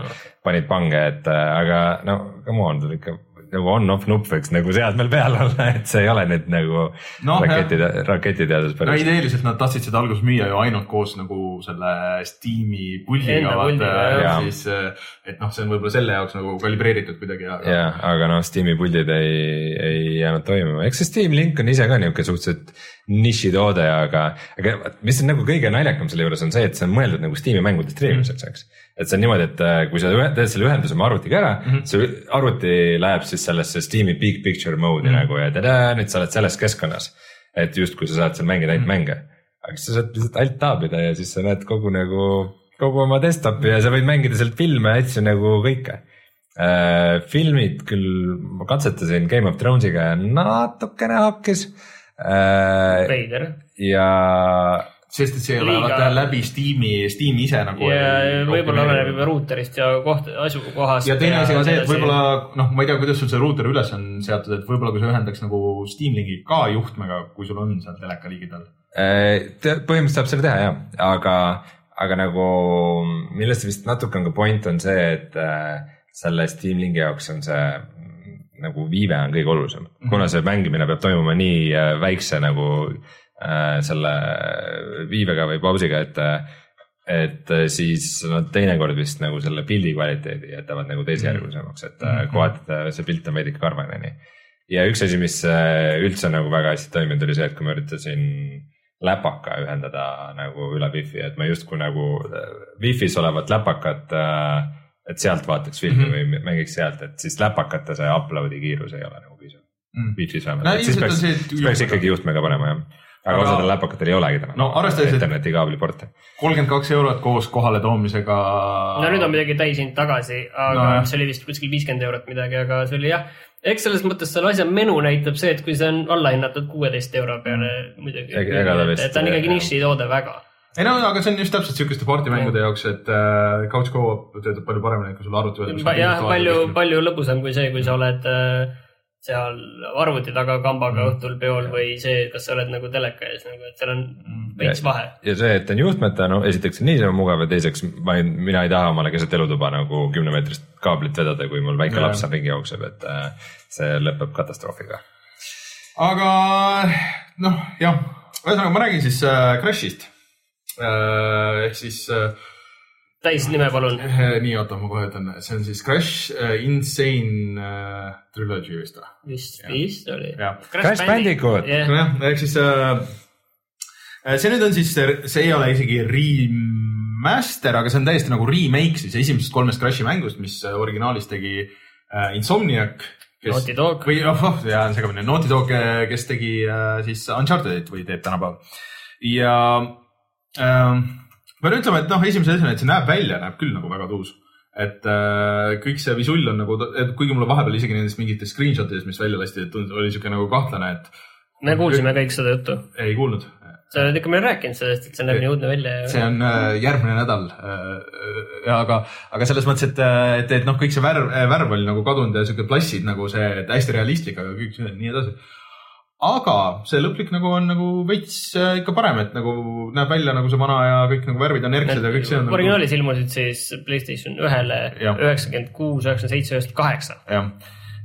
panid pange, et äh, aga no come on, ikka nagu on-off nupp võiks nagu seadmel peal olla, et see ei ole nüüd nagu Noh, raketi, raketiteadus no päris. ideeliselt nad tahtsid seda alguses müüa ju ainult koos nagu selle Steam'i puldiga Enda vaata siis, et noh, see on võib-olla selle jaoks nagu kalibreeritud kuidagi ja. ja, aga noh, Steam'i puldid ei, ei jäänud toimima, eks see Steam Link on ise ka niisugune suhteliselt nišitoode, aga, aga mis on nagu kõige naljakam selle juures on see, et see on mõeldud nagu Steam'i mängude striimimiseks, eks. et see on niimoodi, et äh, kui sa teed selle ühenduse oma arvutiga ära mm, -hmm. see arvuti läheb siis sellesse Steam'i big picture mode'i mm -hmm. nagu ja tada, nüüd sa oled selles keskkonnas. et justkui sa saad seal mängida ainult mm -hmm. mänge, aga siis sa saad lihtsalt alt taabida ja siis sa näed kogu nagu, kogu oma desktopi ja sa võid mängida sealt filme ja asju nagu kõike äh,. filmid küll, ma katsetasin Game of Thronesiga ja natukene hakkis. veider. ja sest et see ei ole vaata läbi Steam'i, Steam ise nagu. ja võib-olla oleneb juba ruuterist ja koht, asukohast. ja teine asi on see, et võib-olla noh, ma ei tea, kuidas sul see ruuter üles on seatud, et võib-olla kui sa ühendaks nagu Steam Linki ka juhtmega, kui sul on seal teleka ligidal. Äh, te- põhimõtteliselt saab selle teha jah, aga, aga nagu millest vist natuke on ka point on see, et äh, selle Steam Linki jaoks on see nagu viive on kõige olulisem, kuna see mängimine peab toimuma nii äh, väikse nagu äh, selle viivega või pausiga, et äh, et äh, siis nad teinekord vist nagu selle pildi kvaliteedi jätavad nagu teisejärgulisemaks, et äh, kohati ta- see pilt on veidike karvane, nii. ja üks asi, mis äh, üldse nagu väga hästi toiminud, oli see, et kui ma üritasin läpaka ühendada nagu üle wifi, et ma justkui nagu äh, wifi's olevat läpakat äh,, et sealt vaataks filmi mm. -hmm. või mängiks sealt, et siis läpakate see upload'i kiirus ei ole nagu piisav Mm. Wi-Fi's No vähemalt, et siis peaks, siis peaks ikkagi juhtmega panema jah. aga Aga- osadel läpakatel ei olegi täna No arvestades, et- internetikaabli porti. kolmkümmend kaks eurot koos kohaletoomisega. no nüüd on midagi täishind tagasi, aga no, see oli vist kuskil viiskümmend eurot midagi, aga see oli jah. eks selles mõttes selle asja menu näitab see, et kui see on allahinnatud kuueteist euro peale muidugi. Ta vist- et ta on ikkagi nišitoode väga. Ei no aga see on just täpselt sihukeste partimängude jaoks, et äh, couch co-op töötab palju paremini, kui sul arvuti peal. jah, palju, palju lõbusam kui see, kui sa oled äh, seal arvuti taga kambaga Mm. õhtul peol või see, kas sa oled nagu teleka ees nagu, et seal on Mm. veits vahe. ja see, et on juhtmeta, no esiteks on niisama mugav ja teiseks ma ei, mina ei taha omale keset elutuba nagu kümnemeetrist kaablit vedada, kui mul väike Jaa. laps seal ringi jookseb, et äh, see lõpeb katastroofiga. aga noh, jah, ühesõnaga ma räägin siis äh, Crashist. Ehk siis äh, täisnime palun. *laughs* Eh, nii, oota, ma kohe ütlen, see on siis Crash äh, Insane äh, Trilogy vist või? vist, vist oli. Crash Bandicoot. jah, ehk siis äh, see nüüd on siis, see ei ole isegi remaster, aga see on täiesti nagu remake siis esimesest kolmest Crashi mängust, mis äh, originaalis tegi äh, Insomniac. Naughty Dog. või oh, oh, jaa, segamini, Naughty Dog, kes tegi äh, siis Unchartedit või teeb tänapäeval. ja äh, ma pean ütlema, et noh, esimese asjana, et see näeb välja, näeb küll nagu väga tuus et äh, kõik see visull on nagu, et kuigi mulle vahepeal isegi nendest mingitest screenshot idest, mis välja lasti, et tundus- oli siuke nagu kahtlane, et me kuulsime kõik seda juttu. ei kuulnud. sa oled ikka meile rääkinud sellest, et see näeb nii õudne välja see on äh, järgmine nädal äh,. aga, aga selles mõttes, et, et, et noh, kõik see värv, värv oli nagu kadunud ja siuke plassid nagu see et hästi realistlik, aga kõik see nii edasi. Aga see lõplik nagu on nagu veits äh, ikka parem, et nagu näeb välja nagu see vana ja kõik nagu värvid on erksad ja kõik see on nagu,. originaalis ilmusid siis Playstation ühele üheksakümmend kuus, üheksakümmend seitse, üheksakümmend kaheksa. jah,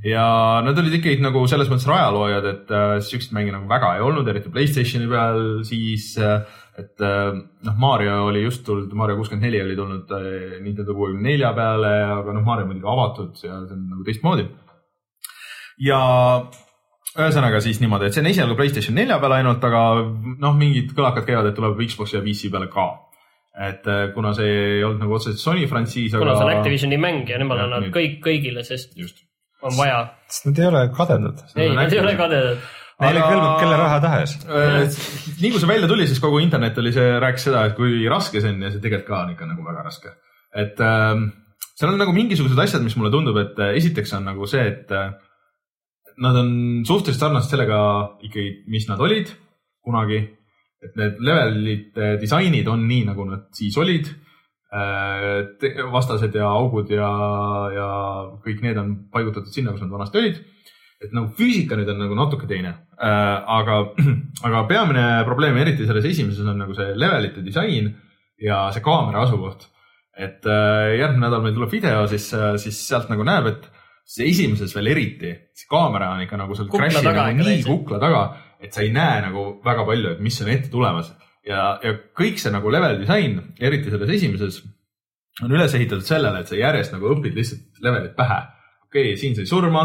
ja nad olid ikkagi nagu selles mõttes rajaloojad, et äh, siukseid mänge nagu väga ei olnud, eriti Playstationi peal, siis äh, et äh, noh, Mario oli just tulnud, Mario kuuskümmend neli oli tulnud äh, Nintendo kuuekümne nelja peale, aga noh, Mario on muidugi avatud ja see on nagu teistmoodi. ja ühesõnaga siis niimoodi, et see on esialgu Playstation nelja peal ainult, aga noh, mingid kõlakad käivad, et tuleb Xbox ja PC peale ka. et äh, kuna see ei olnud nagu otseselt Sony frantsiis, aga. kuna see on Activisioni mäng ja nemad annavad nüüd. kõik kõigile, sest just. on vaja. sest nad ei ole kadedad. ei, nad ei ole kadedad. Neile Aga- kõlbab kelle raha tahes. Äh, nii kui see välja tuli, siis kogu internet oli see, rääkis seda, et kui raske see on ja see tegelikult ka on ikka nagu väga raske. et ähm, seal on nagu mingisugused asjad, mis mulle tundub, et äh, esiteks on nagu see, et äh, nad on suhteliselt sarnased sellega ikkagi, mis nad olid kunagi. et need levelite disainid on nii, nagu nad siis olid. vastased ja augud ja, ja kõik need on paigutatud sinna, kus nad vanasti olid et nagu füüsika nüüd on nagu natuke teine äh,, aga, *clears throat* aga peamine probleem, eriti selles esimeses on nagu see levelite disain ja see kaamera asukoht. et äh, järgmine nädal meil tuleb video, siis, siis sealt nagu näeb, et see esimeses veel eriti, see kaamera on ikka nagu seal Crashi nagu nii kukla taga, et sa ei näe nagu väga palju, et mis on ette tulemas ja, ja kõik see nagu level disain, eriti selles esimeses, on üles ehitatud sellele, et sa järjest nagu õpid lihtsalt levelit pähe. okei okay,, siin sai surma,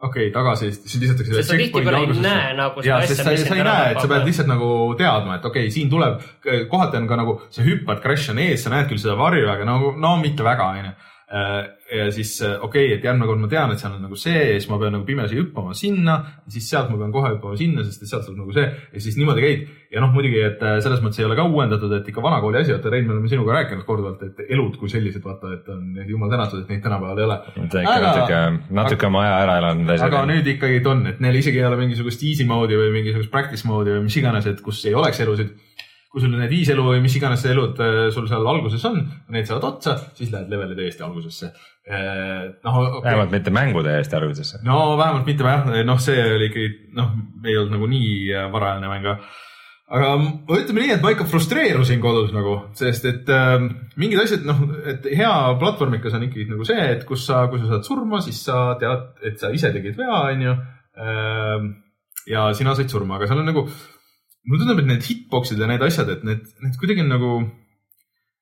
okei okay,, tagasi, siis lisatakse. Sest sa tihtipeale ei näe nagu seda ja, asja, sa, sa ei näe, et sa pead lihtsalt nagu teadma, et okei okay,, siin tuleb, kohati on ka nagu, sa hüppad, crash on ees, sa näed küll seda varju, aga nagu no mitte väga, onju. Ja siis okei okay,, et järgmine kord ma tean, et seal on nagu see ja siis ma pean nagu pimesi hüppama sinna, siis sealt ma pean kohe hüppama sinna, sest et sealt tuleb nagu see ja siis niimoodi käid. ja noh, muidugi, et äh, selles mõttes ei ole ka uuendatud, et ikka vanakooli asi, vaata Rein, me oleme sinuga rääkinud korduvalt, et elud kui sellised, vaata, et on jumal tänatud, et neid tänapäeval ei ole. natuke, natuke oma aja ära elanud aga nüüd ikkagi on, et neil isegi ei ole mingisugust easy mode'i või mingisugust practice mode'i või mis iganes, et kus ei oleks elusid. Kui sul need viis elu või mis iganes elud äh, sul seal alguses on, need saavad otsa, siis lähed leveli täiesti algusesse. noh, okei vähemalt mitte mängude eest algusesse. no vähemalt mitte jah, noh, see oli ikkagi noh, ei olnud nagu nii äh, varajane mäng, aga aga ütleme nii, et ma ikka frustreerusin kodus nagu, sest et äh, mingid asjad, noh, et hea platvormikas on ikkagi nagu see, et kus sa, kui sa saad surma, siis sa tead, et sa ise tegid vea, onju. ja sina said surma, aga seal on nagu, mulle tundub, et need hitbox'id ja need asjad, et need, need kuidagi on nagu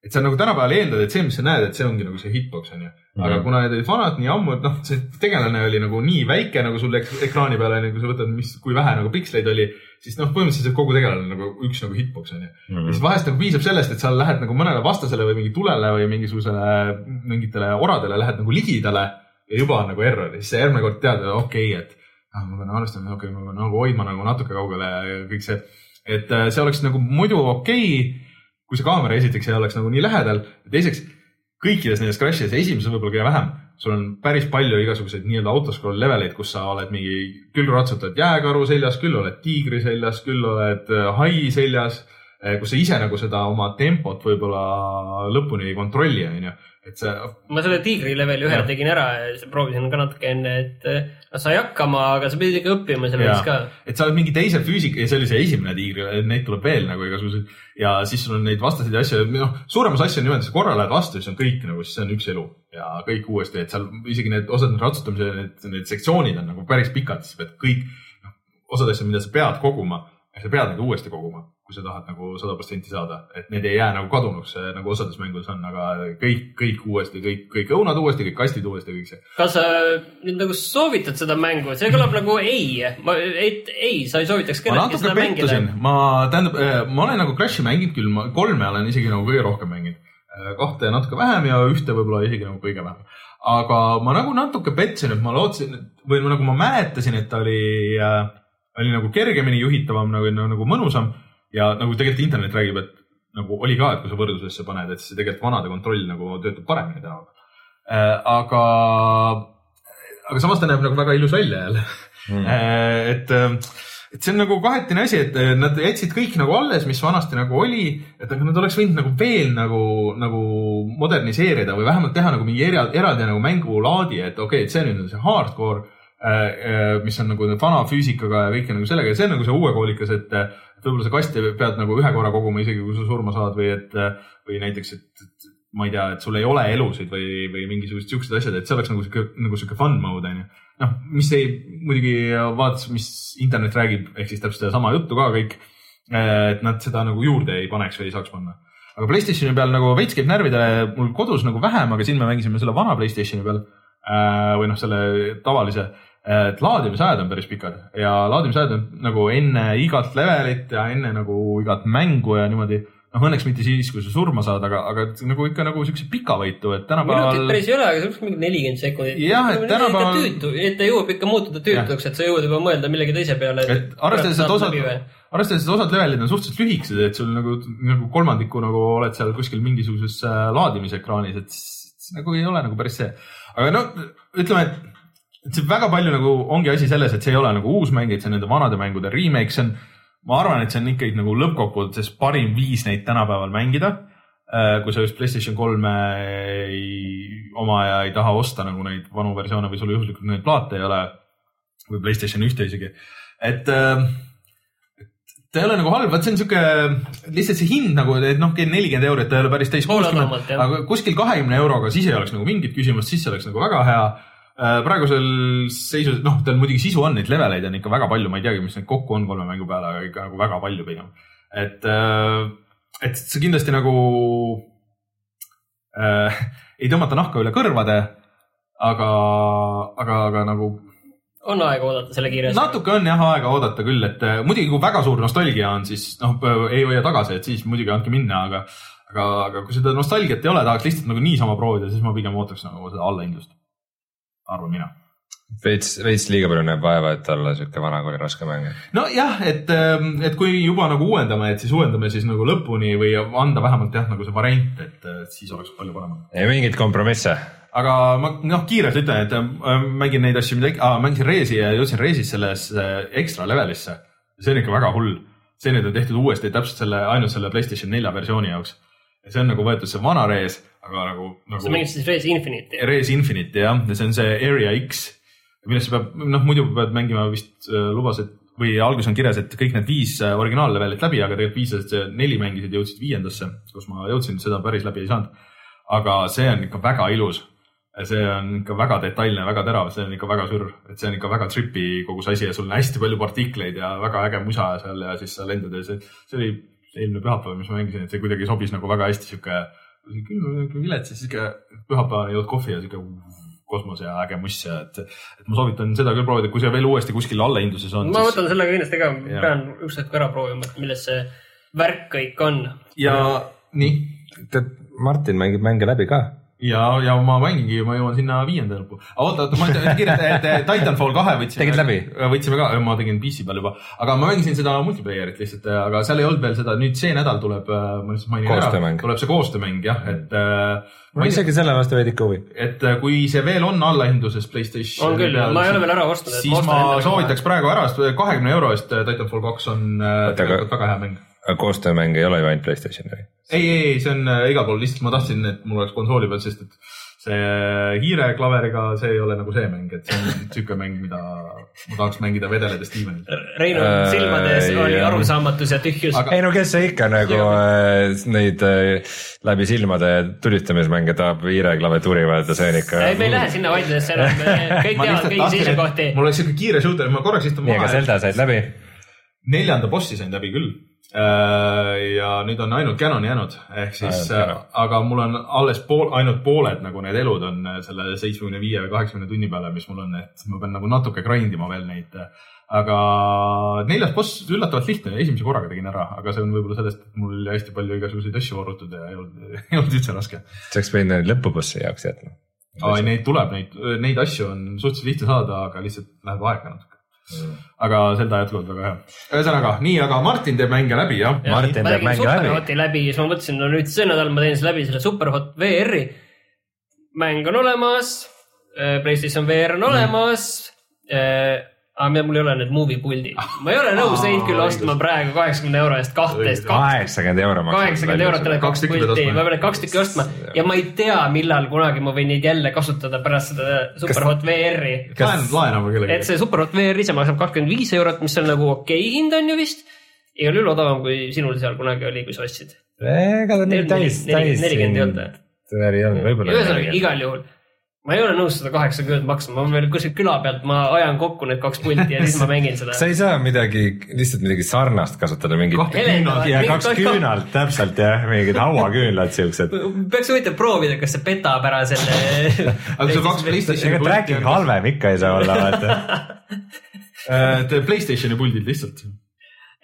et sa nagu tänapäeval eeldad, et see, mis sa näed, et see ongi nagu see hitbox onju. aga Mhm. kuna need olid vanad nii ammu, et noh, see tegelane oli nagu nii väike nagu sul ek ekraani peal onju, kui sa võtad, mis, kui vähe nagu piksleid oli, siis noh, põhimõtteliselt kogu tegelane on nagu üks nagu hitbox onju. Mhm. ja siis vahest nagu piisab sellest, et sa lähed nagu mõnele vastasele või mingi tulele või mingisugusele, mingitele oradele lähed nagu ligidale ja juba on nagu error ja siis sa järgmine kord tead, okei okay,, et ah, ma pean arvestama, okei okay,, ma pean nagu hoidma nagu natuke kaugele ja kõik see. Et äh, see oleks nagu muidu okei okay,, kui see kaamera esiteks ei oleks nagu nii lähedal ja teiseks kõikides nendes crash'ides, esimeses võib-olla kõige vähem, sul on päris palju igasuguseid nii-öelda autoscroll leveleid, kus sa oled mingi, küll ratsutad jääkaru seljas, küll oled tiigri seljas, küll oled äh, hai seljas, kus sa ise nagu seda oma tempot võib-olla lõpuni ei kontrolli, onju. et see, ma selle tiigri leveli ühe Jah. tegin ära ja proovisin ka natuke enne, et sai hakkama, aga sa pidid ikka õppima selle Jaa. eest ka. et sa oled mingi teise füüsika ja see oli see esimene tiigri, neid tuleb veel nagu igasuguseid ja siis sul on neid vastaseid ja asju, noh, suuremas asju on niimoodi, sa korra lähed vastu, siis on kõik nagu, siis see on üks elu ja kõik uuesti, et seal isegi need osad ratsutamise need, need sektsioonid on nagu päris pikad, siis pead kõik, noh, osad asjad, mida sa pead koguma, sa pead neid uuesti koguma, kui sa tahad nagu sada protsenti saada, et need ei jää nagu kadunuks, nagu osades mängudes on, aga kõik, kõik uuesti, kõik, kõik õunad uuesti, kõik kastid uuesti, kõik see. kas sa nüüd nagu soovitad seda mängu, see kõlab nagu ei, et ei, sa ei soovitaks ma natuke seda mängida. ma tähendab, ma olen nagu Crashi mänginud küll, ma kolme olen isegi nagu kõige rohkem mänginud. kahte natuke vähem ja ühte võib-olla isegi nagu kõige vähem. aga ma nagu natuke pettusin, et ma lootsin või nagu ma mäletasin, et ta oli äh,, oli nagu kergemini juhitavam nagu, nagu, nagu mõnusam ja nagu tegelikult internet räägib, et nagu oli ka, et kui sa võrdlusesse paned, et see tegelikult vanade kontroll nagu töötab paremini tänapäeval. aga, aga samas ta näeb nagu väga ilus välja jälle Mm. Äh, et, et see on nagu kahetine asi, et äh, nad jätsid kõik nagu alles, mis vanasti nagu oli, et aga nad oleks võinud nagu veel nagu, nagu moderniseerida või vähemalt teha nagu mingi era, eraldi nagu mängulaadi, et okei okay,, et see nüüd on see hardcore, mis on nagu vana füüsikaga ja kõike nagu sellega ja see on nagu see uue koolikas, et võib-olla sa kasti pead nagu ühe korra koguma, isegi kui sa surma saad või et või näiteks, et, et ma ei tea, et sul ei ole elusid või, või mingisugused siuksed asjad, et see oleks nagu sihuke, nagu sihuke fun mode onju noh, mis ei, muidugi vaadates, mis internet räägib, ehk siis täpselt sedasama juttu ka kõik. et nad seda nagu juurde ei paneks või ei saaks panna. aga Playstationi peal nagu veits käib närvidele, mul kodus nagu vähem, aga siin me mängisime selle vana Playstationi peal äh, või noh, selle tavalise. Et laadimisajad on päris pikad ja laadimisajad on nagu enne igat levelit ja enne nagu igat mängu ja niimoodi noh, õnneks mitte siis, kui sa surma saad, aga, aga nagu ikka nagu siukse pikavõitu, et minutit tänapäeval. päris ei ole, aga see oleks mingi nelikümmend sekundit. Jah, et tänapäeval- et ta jõuab ikka muutuda tüütuks, et sa jõuad juba mõelda millegi teise peale. et arvestades, et osad, arvestades, et osad levelid on suhteliselt lühikesed, et sul nagu, nagu kolmandiku nagu oled seal kuskil mingisuguses äh, laadimisekraanis, et nagu ei ole nagu päris see. aga no ütleme, et see väga palju nagu ongi asi selles, et see ei ole nagu uus mäng, et see on nende vanade mängude remake, see on, ma arvan, et see on ikkagi nagu lõppkokkuvõttes parim viis neid tänapäeval mängida. kui sa just Playstation kolme ei oma ja ei taha osta nagu neid vanu versioone või sul juhuslikult neid plaate ei ole või Playstation ühte isegi, et äh, ta ei ole nagu halb, vaat see on sihuke lihtsalt see hind nagu, et noh, nelikümmend eurot, ta ei ole päris täis kuuskümmend aga kuskil kahekümne euroga siis ei oleks nagu mingit küsimust, siis see oleks nagu väga hea. Praegusel seisus, noh, tal muidugi sisu on, neid leveleid on ikka väga palju, ma ei teagi, mis neid kokku on kolme mängu peale, aga ikka nagu väga palju pigem. et, et see kindlasti nagu äh, ei tõmmata nahka üle kõrvade, aga, aga, aga nagu on aega oodata selle kiire asja. natuke on jah aega oodata küll, et äh, muidugi kui väga suur nostalgia on, siis noh, ei hoia tagasi, et siis muidugi andke minna, aga aga, aga kui seda nostalgiat ei ole, tahaks lihtsalt nagu niisama proovida, siis ma pigem ootaks nagu seda allahindlust. Arvan mina. veits, veits liiga palju näeb vaeva, et olla sihuke vanakooli raske mäng. nojah, et, et kui juba nagu uuendame, et siis uuendame siis nagu lõpuni või anda vähemalt jah, nagu see variant, et äh, siis oleks palju parem. ei mingeid kompromisse. aga ma noh, kiirelt ütlen, et äh, mängin neid asju, mida ah,, mängisin Reesi ja jõudsin Reesis sellesse ekstra levelisse. see on ikka väga hull. see nüüd on tehtud uuesti täpselt selle, ainult selle Playstation nelja versiooni jaoks. ja see on nagu võetud see vana Rees, aga nagu, sa nagu mängid siis Race Infinite'i. Rees Infinite jah, ja see on see Area X, millest sa pead, noh muidu pead mängima vist äh, lubas, et või alguses on kirjas, et kõik need viis äh, originaallevelit läbi, aga tegelikult viis, et neli mängisid, jõudsid viiendasse, kus ma jõudsin, seda päris läbi ei saanud. aga see on ikka väga ilus. see on ikka väga detailne, väga terav, see on ikka väga sür, et see on ikka väga tripi kogu see asi ja sul on hästi palju partikleid ja väga äge musa seal ja siis sa lendad ja see, see oli eelmine pühapäev, mis ma mängisin, et see kuidagi sobis nagu väga hästi sihuke küll vilets ja siis sihuke pühapäevane jood kohvi ja sihuke kosmose ja äge muss ja et, et ma soovitan seda küll proovida, kui see veel uuesti kuskil allahinduses on. ma võtan selle kindlasti ka, pean ükskord ära proovima, et milles see värk kõik on. ja nii tead, Martin mängib mänge läbi ka. ja, ja ma mängingi, ma jõuan sinna viienda lõppu. oota, oota, ma kiirelt, et Titanfall kahe võtsime. Tegid läbi? võtsime ka, ma tegin PC peal juba, aga ma mängisin seda multiplayer'it lihtsalt, aga seal ei olnud veel seda, nüüd see nädal tuleb, ma lihtsalt mainin ära tuleb see koostöömäng jah, et äh, mul on isegi selle vastu veidike huvi. et äh, kui see veel on allahinduses Playstation on küll, ma ei ole veel ära ostnud. siis ma soovitaks praegu ära, sest kahekümne euro eest Titanfall kaks on äh, tegelikult väga hea mäng. Koostöömäng ei ole ju ainult Playstationi. ei, ei, ei, see on äh, igal pool, lihtsalt ma tahtsin, et mul oleks konsooli peal, sest et see hiire klaveriga, see ei ole nagu see mäng, et see on *laughs* siuke mäng, mida ma tahaks mängida vedeledes diivanil. Reinu Äh, silmades oli jah. arusaamatus ja tühjus Aga- ei no kes see ikka nagu äh, neid äh, läbi silmade tulistamismänge tahab hiireklaviatuuri vaadata, see on ikka. ei, me ei lähe sinna vaidlusesse enam, *laughs* kõik teavad kõigi seisukohti. mul oleks siuke kiire shooter, ma korraks istun nii, aga maha. Zelda said läbi. neljanda bossi sain läbi küll. Ja nüüd on ainult Canon jäänud, ehk siis Canon. aga mul on alles pool, ainult pooled nagu need elud on äh, selle seitsmekümne viie või kaheksakümne tunni peale, mis mul on, et ma pean nagu natuke grind ima veel neid. aga neljas boss üllatavalt lihtne, esimese korraga tegin ära, aga see on võib-olla sellest, et mul jäi hästi palju igasuguseid asju varutud ja ei olnud, *laughs* ei olnud üldse raske. sa oleks võinud lõpubossi jaoks jätma. Neid tuleb, neid, neid asju on suhteliselt lihtne saada, aga lihtsalt läheb aega natuke. Aga Zelda jätkuvalt väga hea. ühesõnaga nii, aga Martin teeb mänge läbi jah ja.? Martin ma teeb tegin mänge läbi. Superhoti läbi ja siis ma mõtlesin, no nüüd see nädal ma teen siis läbi selle Superhot VR-i. mäng on olemas, Playstation VR on olemas. Aga mul ei ole need movie puldid, ma ei ole nõus neid küll ostma praegu kaheksakümne euro eest kahtteist, kaheksakümmend euro maksab. kaheksakümmend eurot tuleb Kaks kaks pulti, ma pean need kaks tükki ostma ja ma ei tea, millal kunagi ma võin neid jälle kasutada pärast seda Superhot VR-i. laen, laename et kellelegi. see Superhot VR ise maksab kakskümmend viis eurot, mis on nagu okei hind on ju vist. igal juhul odavam kui sinul seal kunagi oli, kui sa ostsid. ega ta nii täis, täis. nelikümmend ei olnud või? ühesõnaga, igal juhul ma ei ole nõus seda kaheksakümmend maksma, ma veel kuskilt küla pealt, ma ajan kokku need kaks pulti ja siis ma mängin seda. *laughs* sa ei saa midagi, lihtsalt midagi sarnast kasutada, mingit. Ja kaks küünalt täpselt jah, mingid hauaküünlad siuksed. peaks huvitav proovida, kas see petab ära selle. *laughs* aga kui sul kaks Playstationi ega tracking halvem ikka ei saa olla, vaata. *laughs* tee Playstationi puldid lihtsalt.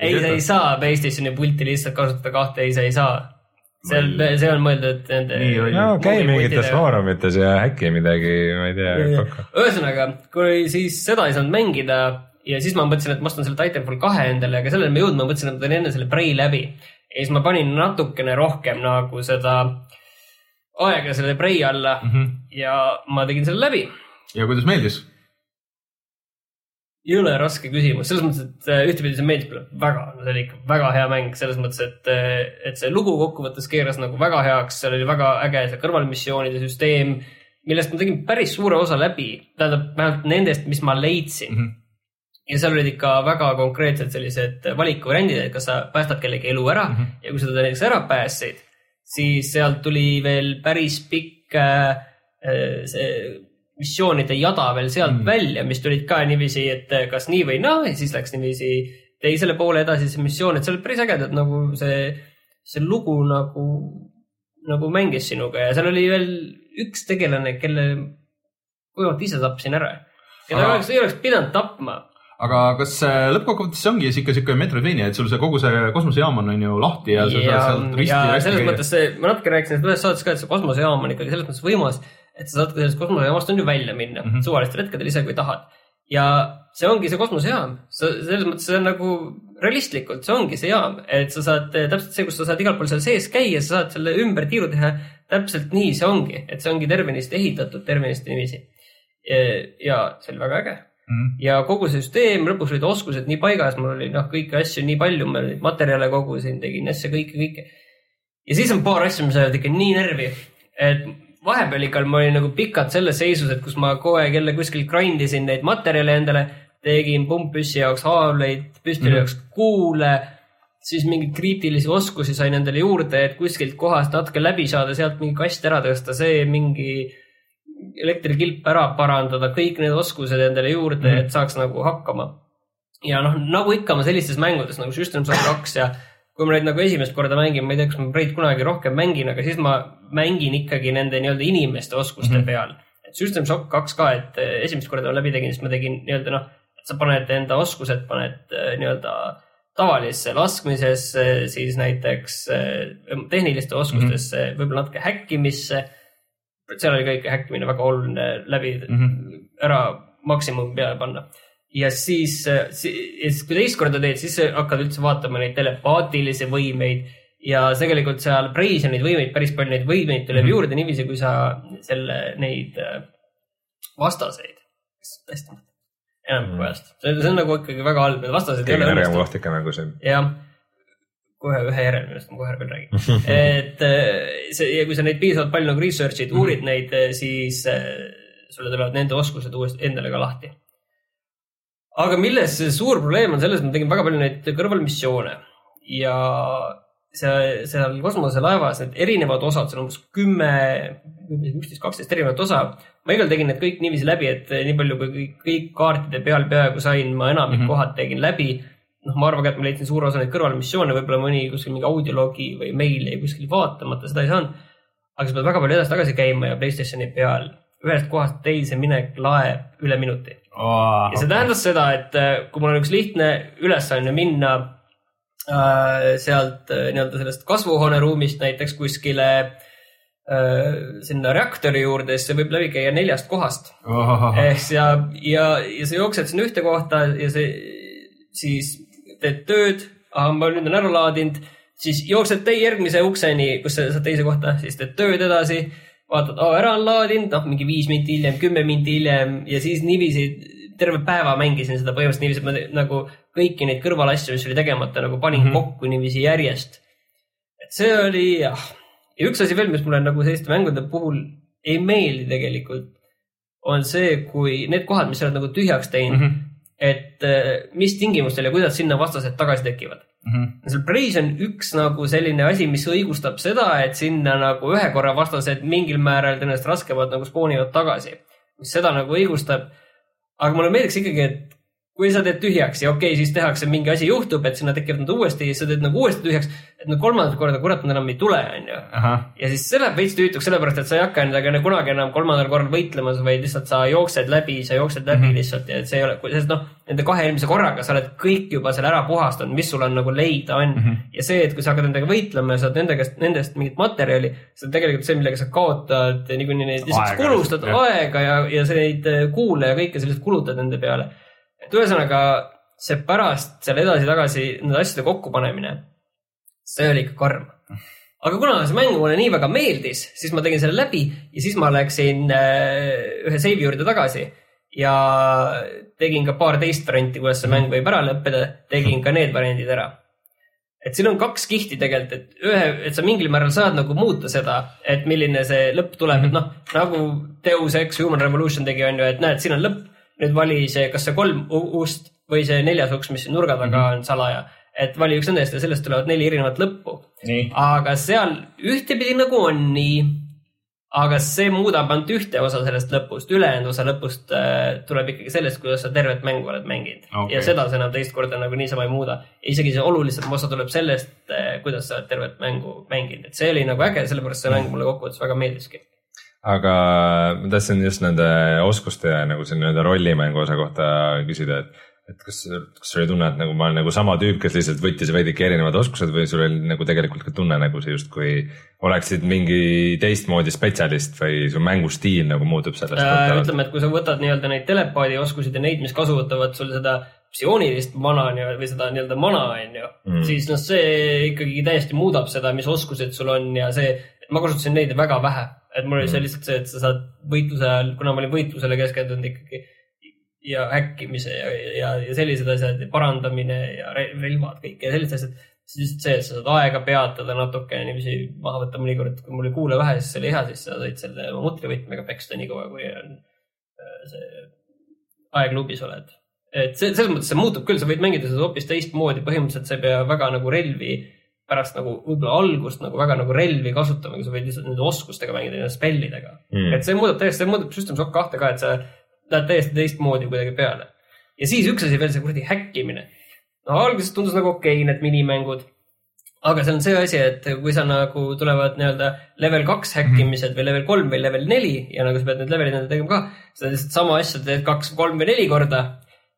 ei, sa ei saa Playstationi pulti lihtsalt kasutada kahte, ei, sa ei saa. seal, see on mõeldud nende. No käi mingites foorumites ja häkki midagi, ma ei tea, ühesõnaga, kui siis seda ei saanud mängida ja siis ma mõtlesin, et ma ostan selle Titanfall kahe endale, aga selleni ma ei jõudnud, ma mõtlesin, et ma teen enne selle Prey läbi. ja siis ma panin natukene rohkem nagu seda aega selle Prey alla mm. -hmm. ja ma tegin selle läbi. ja kuidas meeldis? Jõle raske küsimus, selles mõttes, et äh, ühtepidi see meeldib mulle väga, see oli ikka väga hea mäng selles mõttes, et, et see lugu kokkuvõttes keeras nagu väga heaks, seal oli väga äge see kõrvalmissioonide süsteem, millest ma tegin päris suure osa läbi, tähendab vähemalt nendest, mis ma leidsin mm. -hmm. ja seal olid ikka väga konkreetsed sellised valikuvariandid, et kas sa päästad kellegi elu ära mm. -hmm. ja kui sa ta näiteks ära päästsid, siis sealt tuli veel päris pikk äh, äh, see missioonide jada veel sealt mm. välja, mis tulid ka niiviisi, et äh, kas nii või naa ja siis läks niiviisi teisele poole edasi see missioon, et see oli päris ägedad nagu see, see lugu nagu, nagu mängis sinuga ja seal oli veel üks tegelane, kelle kuivalt ise tapsin ära. keda Aga- ei oleks pidanud tapma. aga kas äh, lõppkokkuvõttes see ongi siis ikka siuke Metroidvania, et sul see kogu see kosmosejaam on on ju lahti ja sa saad sealt risti ja rästi selles mõttes see, ma natuke rääkisin ühes saates ka, et see kosmosejaam on ikkagi selles mõttes võimas, et sa saad ka sellest kosmosejaamast on ju välja minna mm. -hmm. suvalistel hetkedel ise, kui tahad. ja see ongi see kosmosejaam, selles mõttes see on nagu realistlikult, see ongi see jaam, et sa saad täpselt see, kus sa saad igal pool seal sees käia, sa saad selle ümber tiiru teha. täpselt nii see ongi, et see ongi tervenisti ehitatud, tervenisti niiviisi. ja see oli väga äge Mhm. ja kogu see süsteem, lõpuks olid oskused nii paigas, mul oli noh, kõiki asju nii palju, ma materjale kogusin, tegin asju kõike, kõike. ja siis on paar asja, mis ajavad ikka nii närvi, et vahepeal ikka ma olin nagu pikalt selles seisus, et kus ma kogu aeg jälle kuskil grind isin neid materjale endale, tegin pumppüssi jaoks haavleid, püstoli Mhm. jaoks kuule, siis mingeid kriitilisi oskusi sain endale juurde, et kuskilt kohast natuke läbi saada, sealt mingi kast ära tõsta, see mingi elektrikilp ära parandada, kõik need oskused endale juurde mm. -hmm. et saaks nagu hakkama. ja noh, nagu ikka ma sellistes mängudes nagu System Shock kaks ja kui ma nüüd nagu esimest korda mängin, ma ei tea, kas ma Braid kunagi rohkem mängin, aga siis ma mängin ikkagi nende nii-öelda inimeste oskuste mm -hmm. peal. et System Shock kaks ka, et eh, esimest korda ma läbi tegin, siis ma tegin nii-öelda noh, et sa paned enda oskused, paned eh, nii-öelda tavalisse laskmisesse, siis näiteks eh, tehniliste oskustesse mm, -hmm. võib-olla natuke häkkimisse. seal oli ka ikka häkkimine väga oluline läbi mm. -hmm. ära maksimumi peale panna ja siis, siis kui teist korda teed, siis hakkad üldse vaatama neid telepaatilisi võimeid ja tegelikult seal Preis on neid võimeid, päris palju neid võimeid tuleb mm. -hmm. juurde niiviisi, kui sa selle, neid äh, vastaseid, hästi, enamikku ajast, see on- see on nagu ikkagi väga halb, need vastased kõige nõrgem koht ikka mängus. jah, kohe ühe järel, millest ma kohe veel räägin. *laughs* et äh, see ja kui sa neid piisavalt palju nagu research'id, uurid neid, siis äh, sulle tulevad nende oskused uuesti endale ka lahti. Aga milles see suur probleem on selles, et ma tegin väga palju neid kõrvalmissioone ja see, seal kosmoselaevas need erinevad osad, seal on umbes kümme, üksteist, kaksteist erinevat osa. ma igal tegin need kõik niiviisi läbi, et nii palju kui kõik, kõik kaartide peal peaaegu sain, ma enamik mm -hmm. kohad tegin läbi noh, ma arvan ka, et ma leidsin suure osa neid kõrvalmissioone, võib-olla mõni kuskil mingi audioloogi või meil jäi kuskil vaatamata, seda ei saanud. aga sa pead väga palju edasi-tagasi käima ja Playstationi peal ühest kohast teise minek laeb üle minuti. Ja see tähendas seda, et äh, kui mul on üks lihtne ülesanne minna äh, sealt äh, nii-öelda sellest kasvuhooneruumist näiteks kuskile äh, sinna reaktori juurde, siis see võib läbi käia neljast kohast. Ehk siis ja, ja, ja sa jooksed sinna ühte kohta ja see siis teed tööd, ma nüüd olen ära laadinud, siis jooksed tee järgmise ukseni, kus sa saad teise kohta, siis teed tööd edasi, vaatad, ära on laadinud, noh, mingi viis minti hiljem, kümme minti hiljem ja siis niiviisi terve päeva mängisin seda põhimõtteliselt niiviisi, et ma nagu kõiki neid kõrvalasju, mis oli tegemata, nagu panin mm -hmm. kokku niiviisi järjest. et see oli jah, ja üks asi veel, mis mulle nagu selliste mängude puhul ei meeldi tegelikult, on see, kui need kohad, mis sa oled nagu tühjaks teinud mm. -hmm. et äh, mis tingimustel ja kuidas sinna vastased tagasi tekivad. Seal Preis on üks nagu selline asi, mis õigustab seda, et sinna nagu ühe korra vastased mingil määral tõenäoliselt raskemad nagu spoonivad tagasi, mis seda nagu õigustab. aga mulle meeldiks ikkagi, et kui sa teed tühjaks ja okei okay,, siis tehakse mingi asi juhtub, et sinna tekivad nad uuesti ja sa teed nagu uuesti tühjaks, et no kolmandat korda kurat nad enam ei tule, onju ja siis see läheb veits tüütuks, sellepärast et sa ei hakka endaga kunagi enam kolmandal korral võitlemas, vaid lihtsalt sa jooksed läbi, sa jooksed läbi mm -hmm. lihtsalt ja et see ei ole, sest noh, nende kahe eelmise korraga sa oled kõik juba selle ära puhastanud, mis sul on nagu leida on mm. -hmm. ja see, et kui sa hakkad nendega võitlema ja saad nende käest, nendest mingit materjali, see on tegelikult see, millega sa kaotad niikuinii neid, lihtsalt kulustad aega ja, ja sa neid kuule ja kõike sellist kulutad nende peale. Et ühesõnaga see pärast seal edasi-tagasi nende asjade kokkupanemine, see oli ikka karm aga kuna see mäng mulle nii väga meeldis, siis ma tegin selle läbi ja siis ma läksin äh, ühe seivi juurde tagasi ja tegin ka paar teist varianti, kuidas see mäng võib ära lõppeda, tegin ka need variandid ära. et siin on kaks kihti tegelikult, et ühe, et sa mingil määral saad nagu muuta seda, et milline see lõpp tuleb, et noh, nagu Deus Ex Human Revolution tegi, on ju, et näed, siin on lõpp, nüüd vali see, kas see kolm ust või see neljas uks, mis nurga taga on salaja, et vali üks nendest ja sellest tulevad neli erinevat lõppu. Aga seal ühtepidi nagu on nii, aga see muudab ainult ühte osa sellest lõpust, ülejäänud osa lõpust äh, tuleb ikkagi sellest, kuidas sa tervet mängu oled mänginud. Okay. Ja seda sa enam teist korda nagu niisama ei muuda. isegi see olulisem osa tuleb sellest äh,, kuidas sa oled tervet mängu mänginud, et see oli nagu äge, sellepärast see mäng mulle kokkuvõttes väga meeldiski. Aga ma tahtsin just nende oskuste ja nagu selle nii-öelda rollimängu osa kohta küsida, et, et kas, kas sul oli tunne, et nagu ma olen nagu sama tüüp, kes lihtsalt võttis veidike erinevad oskused või sul oli nagu tegelikult ka tunne nagu sa justkui oleksid mingi teistmoodi spetsialist või su mängustiil nagu muutub sellest Äh, ütleme, et kui sa võtad nii-öelda neid telepaadi oskusid ja neid, mis kasutavad sul seda psioonilist mana on ju, või seda nii-öelda mana on ju mm., siis noh, see ikkagi täiesti muudab seda, mis oskused sul on ja see, ma kasutasin neid väga vähe, et mul oli see lihtsalt see, et sa saad võitluse ajal, kuna ma olin võitlusele keskendunud ikkagi ja häkkimise ja, ja, ja sellised asjad ja parandamine ja re- relvad, kõik ja sellised asjad. siis see, et sa saad aega peatada natuke niiviisi maha võtta mõnikord, kui mul oli kuule vähe, siis oli hea, siis sa said selle oma mutrivõtmega peksta nii kaua, kui on äh, see aeg lubis oled. et see, selles mõttes see muutub küll, sa võid mängida seda hoopis teistmoodi, põhimõtteliselt sa ei pea väga nagu relvi pärast nagu võib-olla algust nagu väga nagu relvi kasutama, sa võid lihtsalt nende oskustega mängida, nende spellidega mm.. et see muudab täiesti, see muudab System Shock kahte ka, et sa lähed täiesti teistmoodi kuidagi peale. ja siis üks asi veel, see kuradi häkkimine. no alguses tundus nagu okei okay,, need minimängud. aga seal on see asi, et kui sa nagu tulevad nii-öelda level kaks häkkimised või level kolm või level neli ja nagu sa pead need levelid enda tegema ka, sa lihtsalt sama asja teed kaks, kolm või neli korda.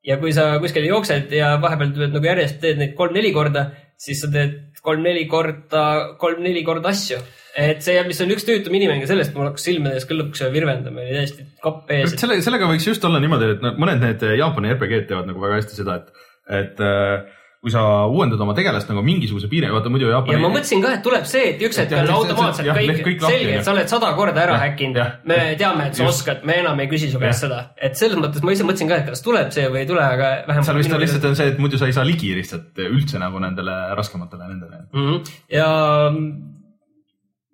ja kui sa kuskil jooksed ja vahepeal tuled nagu järjest teed neid kolm-neli korda, siis sa teed kolm-neli korda, kolm-neli korda asju. et see, mis on üks tüütum inimene, sellest mul hakkas silmade ees küll lõpuks virvendama, oli täiesti kapp ees. selle, sellega võiks just olla niimoodi, et mõned need Jaapani RPG-d teevad nagu väga hästi seda, et, et äh, kui sa uuendad oma tegelast nagu mingisuguse piiri, vaata muidu Jaapani. ja ma mõtlesin ka, et tuleb see, et üks hetk on automaatselt kõik, kõik lahti, selge, et sa oled sada korda ära häkkinud me teame, et sa Just. oskad, me enam ei küsi su käest seda, et selles mõttes ma ise mõtlesin ka, et kas tuleb see või ei tule, aga vähemalt. seal vist on lihtsalt on see, et muidu sa ei saa ligi lihtsalt üldse nagu nendele raskematele nendele. mm. -hmm. ja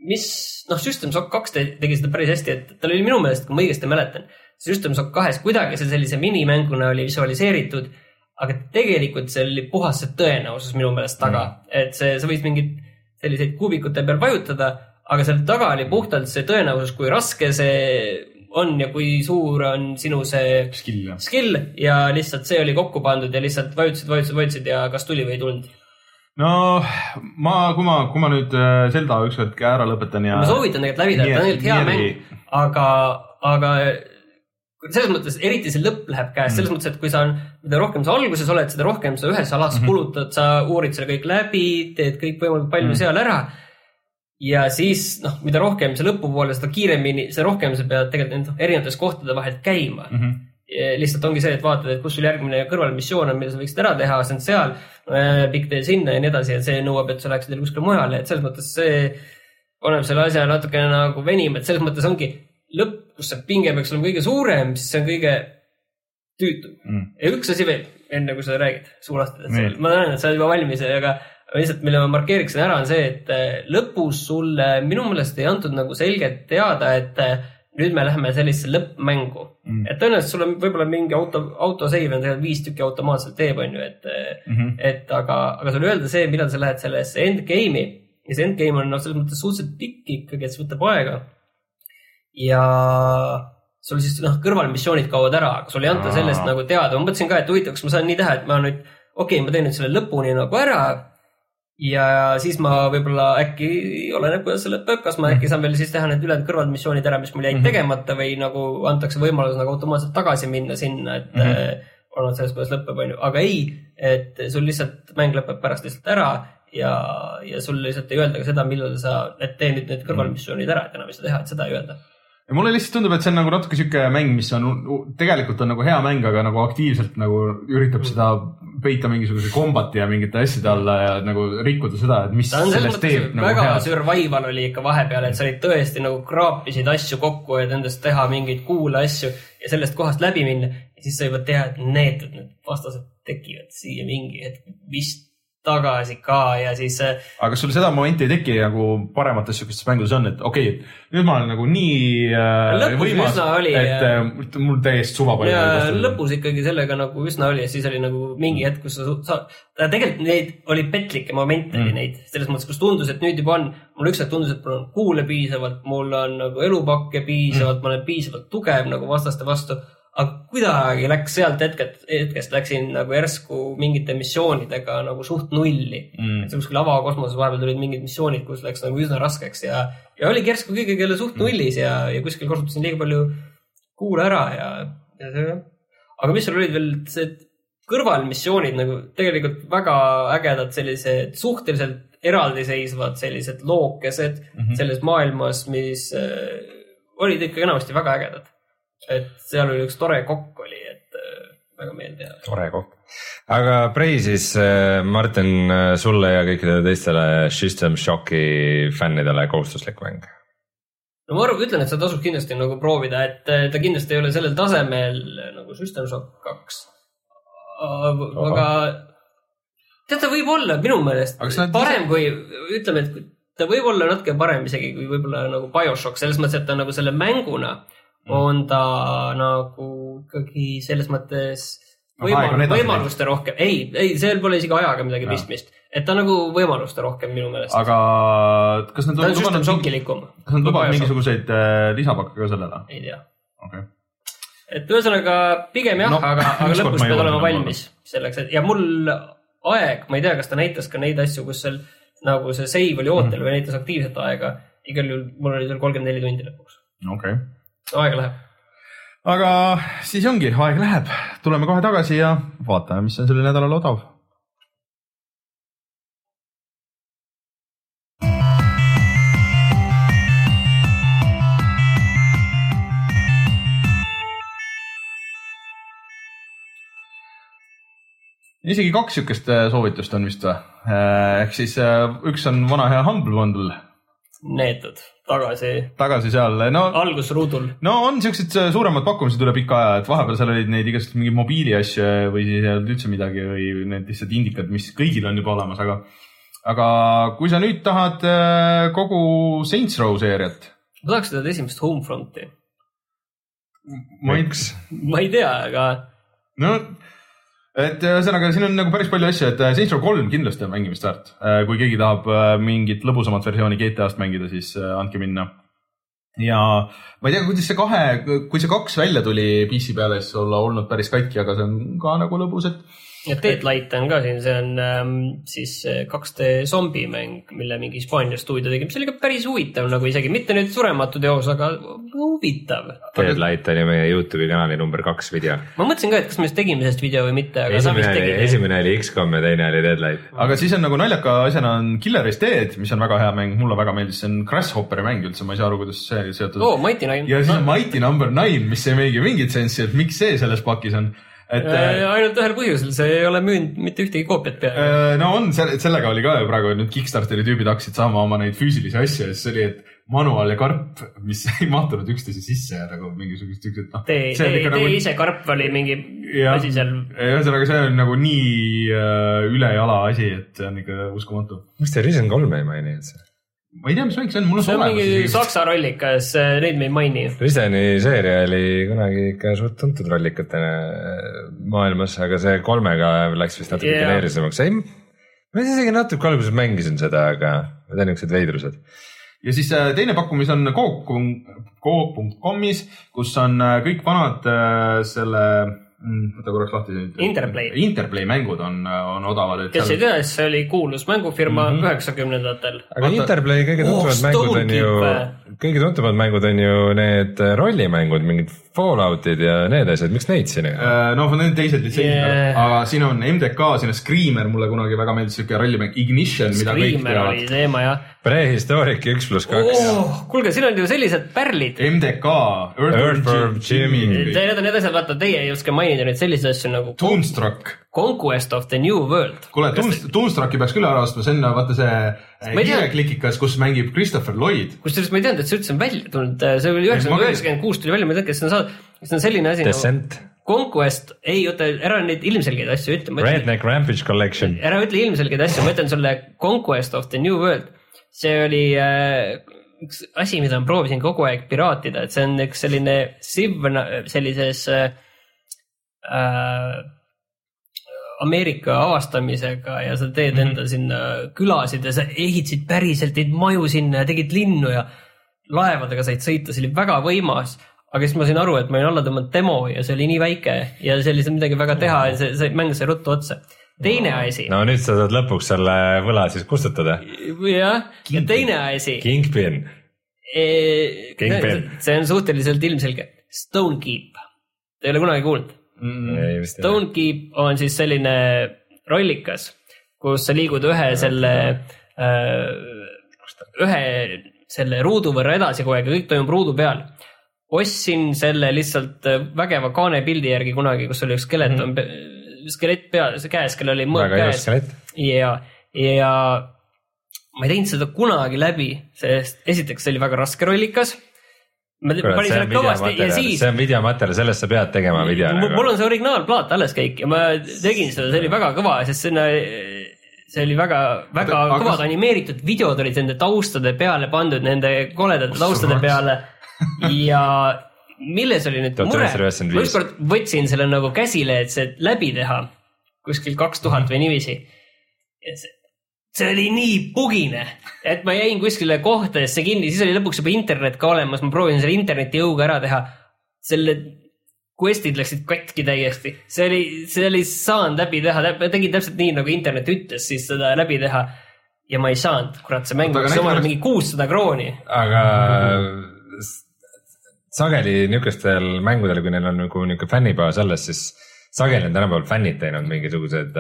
mis, noh, System Shock kaks te- tegi seda päris hästi, et tal oli minu meelest, kui ma õigesti mäletan, System Shock kahes kuidagi see sellise minimänguna oli visualiseeritud, aga tegelikult see oli puhas see tõenäosus minu meelest taga mm., et see, sa võid mingeid selliseid kuubikute peal vajutada, aga seal taga oli puhtalt see tõenäosus, kui raske see on ja kui suur on sinu see skill skill ja lihtsalt see oli kokku pandud ja lihtsalt vajutasid, vajutasid, vajutasid ja kas tuli või ei tulnud no ma, kui ma, kui ma nüüd äh, Zelda ükskord ära lõpetan ja. ma soovitan tegelikult läbi teha, ta on tegelikult hea mäng, aga, aga selles mõttes, eriti see lõpp läheb käest, selles mõttes, et kui sa, mida rohkem sa alguses oled, seda rohkem sa ühes alas mm -hmm. kulutad, sa uurid selle kõik läbi, teed kõik võimalikult palju mm -hmm. seal ära. ja siis noh, mida rohkem see lõpupoole, seda kiiremini, seda rohkem sa pead tegelikult erinevates kohtade vahel käima mm. -hmm. lihtsalt ongi see, et vaatad, et kus sul järgmine kõrvalmissioon on, mida sa võiksid ära teha, see on seal, pikk tee sinna ja nii edasi ja see nõuab, et sa läheksid kuskile mujale, et selles mõttes see paneb selle asja natukene nagu venima, et selles mõttes ongi lõpp, kus see pinge peaks olema kõige suurem, siis see on kõige tüütum Mm. ja üks asi veel, enne kui sa räägid suurlastest Veel., ma näen, et sa oled juba valmis, aga lihtsalt, mille ma markeeriksin ära, on see, et äh, lõpus sulle minu meelest ei antud nagu selgelt teada, et äh, nüüd me läheme sellisesse lõppmängu Mm. et tõenäoliselt sul on võib-olla mingi auto, autosave on tegelikult viis tükki automaatselt teeb, on ju, et Mm -hmm. et aga, aga sulle öelda see, millal sa lähed sellesse endgame'i ja see endgame on noh, selles mõttes suhteliselt pikk ikkagi, et see võtab aega. Ja sul siis noh, kõrvalmissioonid kaovad ära, aga sul ei anta sellest nagu teada, ma mõtlesin ka, et huvitav, kas ma saan nii teha, et ma nüüd, okei okay,, ma teen nüüd selle lõpuni nagu ära. ja siis ma võib-olla äkki, oleneb, kuidas see lõpeb, kas ma äkki saan veel siis teha need ülejäänud kõrvalmissioonid ära, mis mul jäid Mhm. tegemata või nagu antakse võimalus nagu automaatselt tagasi minna sinna, et mm. -hmm. olnud selles, kuidas lõpeb, onju, aga ei, et sul lihtsalt mäng lõpeb pärast lihtsalt ära ja, ja sul lihtsalt ei öelda ka seda, millal sa, et tee nüüd need kõrvalmissioonid ära, et enam ei saa teha, et seda ei öelda. Ja mulle lihtsalt tundub, et see on nagu natuke sihuke mäng, mis on, tegelikult on nagu hea mäng, aga nagu aktiivselt nagu üritab seda peita mingisuguse kombati ja mingite asjade alla ja nagu rikkuda seda, et mis sellest teeb nagu väga head. survival oli ikka vahepeal, et sa olid tõesti nagu kraapisid asju kokku, et endast teha mingeid cool'e asju ja sellest kohast läbi minna. ja siis sa juba tead, need vastased tekivad siia mingi hetk vist tagasi ka ja siis äh, aga kas sul seda momenti ei teki nagu paremates sihukestes mängudes on, et okei okay,, nüüd ma olen nagu nii äh, võimas, et äh, mul täiesti suva palju. ja lõpus ikkagi sellega nagu üsna oli ja siis oli nagu mingi hetk, kus sa saad, tegelikult neid oli petlikke momente oli Mm. neid selles mõttes, kus tundus, et nüüd juba on, mul üks hetk tundus, et mul on kuule piisavalt, mul on nagu elupakke Mm. piisavalt, ma olen piisavalt tugev nagu vastaste vastu. Aga kuidagi läks sealt hetkest, hetkest läksin nagu järsku mingite missioonidega nagu suht nulli Mm. kuskil avakosmoses vahepeal tulid mingid missioonid, kus läks nagu üsna raskeks ja, ja oligi järsku kõigega jälle suht nullis ja, ja kuskil kasutasin liiga palju kuule ära ja, ja see aga mis seal olid veel, see kõrvalmissioonid nagu tegelikult väga ägedad sellised suhteliselt eraldiseisvad sellised lookesed mm. -hmm. selles maailmas, mis äh, olid ikkagi enamasti väga ägedad. Et seal oli üks tore kokk oli, et äh, väga meeldejääv. tore koht. aga Prei siis äh, Martin äh, sulle ja kõikidele teistele System Shocki fännidele kohustuslik mäng. no ma arvan, ütlen, et seda tasub kindlasti nagu proovida, et ta kindlasti ei ole sellel tasemel nagu System Shock kaks. aga tead, ta võib olla minu meelest parem kui, ütleme, et ta võib olla natuke parem isegi kui võib-olla nagu BioShock selles mõttes, et ta nagu selle mänguna. On ta nagu ikkagi selles mõttes on võimal, edasi võimaluste rohkem, ei, ei, seal pole isegi ajaga midagi pistmist, et ta nagu võimaluste rohkem minu meelest. aga kas nad on System lubanud, Shockilikum. kas nad lubavad mingisuguseid äh, lisapakke ka sellele? ei tea okei. et ühesõnaga pigem jah No, no,, aga, aga ma pead olema valmis selleks, et ja mul aeg, ma ei tea, kas ta näitas ka neid asju, kus seal nagu see save oli ootel või näitas aktiivset aega. igal juhul mul oli seal kolmkümmend neli tundi lõpuks. okei okay.. Aega läheb. aga siis ongi, aeg läheb, tuleme kohe tagasi ja vaatame, mis on sellel nädalal odav. isegi kaks siukest äh, soovitust on vist või? ehk siis äh, üks on vana hea Humble Bundle neetud tagasi tagasi seal, no algusruudul. no on siuksed äh, suuremad pakkumised üle pika aja, et vahepeal seal olid neid igasuguseid mingeid mobiiliasju või siis ei olnud üldse midagi või need lihtsalt indikad, mis kõigil on juba olemas, aga aga kui sa nüüd tahad äh, kogu Saints Row seeriat, ma tahaks teada esimest Homefronti. ei, ma ei tea, aga no et ühesõnaga, siin on nagu päris palju asju, et äh, Saints Row kolm kindlasti on mängimist väärt. kui keegi tahab äh, mingit lõbusamat versiooni GTA-st mängida, siis äh, andke minna. ja ma ei tea, kuidas see kahe, kui see kaks välja tuli PC peale, siis olla olnud päris katki, aga see on ka nagu lõbus, et ja Deadlight on ka siin, see on ähm, siis 2D zombimäng, mille mingi Hispaania stuudio tegi, mis oli ka päris huvitav nagu isegi mitte nüüd surematu teos, aga huvitav. Deadlight oli meie Youtube'i kanali number kaks video. ma mõtlesin ka, et kas me just tegime sellest video või mitte, aga sa esimene vist oli, tegid. esimene oli X-kom ja teine oli Deadlight. aga siis on nagu naljaka asjana on Killer is Dead, mis on väga hea mäng, mulle väga meeldis, see on Grasshopperi mäng üldse, ma ei saa aru, kuidas see seotud oo, Mighty Nine. ja siis on Mighty Number Nine, mis ei meigi mingit sensi, et miks see selles pakis on, et äh, ainult ühel põhjusel, see ei ole müünud mitte ühtegi koopiat peale. Äh, no on, sellega oli ka ju praegu nüüd Kickstarteri tüübid hakkasid saama oma neid füüsilisi asju ja siis oli, et manuaal ja karp, mis *laughs* ei mahtunud üksteise sisse ja nagu mingisugused siuksed noh. tee, tee, tee ise karp oli mingi Jah. asi seal. ühesõnaga, see on nagu nii äh, üle jala asi, et see on ikka uskumatu. miks te Risen kolme ei maini üldse? Ma ei tea, mis mäng see on, mul on see on mingi olemas. saksa rollikas, neid me ei maini. Riseni seeria oli kunagi ikka suht tuntud rollikatena maailmas, aga see kolmega läks vist natuke Jaa. geneerilisemaks. ei, ma isegi natuke alguses mängisin seda, aga need on niisugused veidrused. ja siis äh, teine pakkumis on Coop.comis, kus on äh, kõik vanad äh, selle, võta korraks lahti. Interplay. Interplay mängud on, on odavad. kes ei tea, siis see oli kuulus mängufirma Mhm. üheksakümnendatel. aga Vaata- Interplay kõige Oh, tuntumad mängud on ju kõige tuntumad mängud on ju need rollimängud, mingid Falloutid ja need asjad, miks neid siin ei ole? Äh, no need teised litsentsid Yeah. aga siin on MDK, siin on Screamer, mulle kunagi väga meeldis siuke rallimäng Ignition, mida kõik Screamer oli teavad. teema jah Prehistoric üks pluss kaks. oh,. kuulge, siin on ju sellised pärlid. MDK, Earthworm Jimmy. Need on need asjad, vaata, teie ei oska mainida nüüd selliseid asju nagu Toonstruck. Conquest of the New World. kuule, Toonstrucki peaks küll ära ostma, see on vaata see Tea. hiireklikikas, kus mängib Christopher Lloyd. kusjuures ma ei teadnud, et see üldse on välja tulnud, see oli üheksakümmend, üheksakümmend kuus tuli välja, ma ei tea, kas see on kas see on selline asi nagu Descent, Conquest, ei oota, ära neid ilmselgeid asju ütle, Redneck Rampage Collection. ära ütle ilmselgeid asju, ma ütlen sulle Conquest of the New World. see oli äh, üks asi, mida ma proovisin kogu aeg piraatida, et see on üks selline Civ sellises äh, äh, Ameerika avastamisega ja sa teed enda sinna külasid ja sa ehitasid päriselt neid maju sinna ja tegid linnu ja laevadega said sõita, see oli väga võimas. aga siis ma sain aru, et ma olin alla tõmmanud demo ja see oli nii väike ja seal ei saanud midagi väga teha ja see, see mäng sai ruttu otsa. teine asi, no nüüd sa saad lõpuks selle võla siis kustutada. jah, ja teine asi, Kingpin, Kingpin. see on suhteliselt ilmselge, Stonekeep, te ei ole kunagi kuulnud? Ei ole. Stonekeep on siis selline rollikas, kus sa liigud ühe selle, ühe selle ruudu võrra edasi kogu aeg ja kõik toimub ruudu peal. ostsin selle lihtsalt äh, vägeva kaane pildi järgi kunagi, kus oli üks skelet mm, -hmm. skelett peal, käes, kellel oli ilus käes ja, ja ma ei teinud seda kunagi läbi, sest esiteks see oli väga raske rollikas. Ma panin selle on kõvasti ja siis see on videomaterjal, sellest sa pead tegema video mul mul nagu. on see originaalplaat alles kõik ja ma tegin seda, see oli väga kõva, sest sinna, see oli väga, väga Aga- aga kõvad kas- animeeritud videod olid nende taustade peale pandud, nende koledate taustade peale ja milles oli nüüd mure, 1995. ma ükskord võtsin selle nagu käsile, et see läbi teha kuskil kaks tuhat või niiviisi. see oli nii pugine, et ma jäin kuskile kohtadesse kinni, siis oli lõpuks juba internet ka olemas, ma proovisin selle interneti jõuga ära teha. selle quest'id läksid katki täiesti, see oli, see oli saanud läbi teha, tegin täpselt nii, nagu internet ütles siis seda läbi teha. ja ma ei saanud, kurat, see mäng maksis omale oleks- mingi kuussada krooni. aga sageli niisugustel mängudel, kui neil on nagu niisugune fännibaas alles, siis sageli on tänapäeval fännid teinud mingisugused.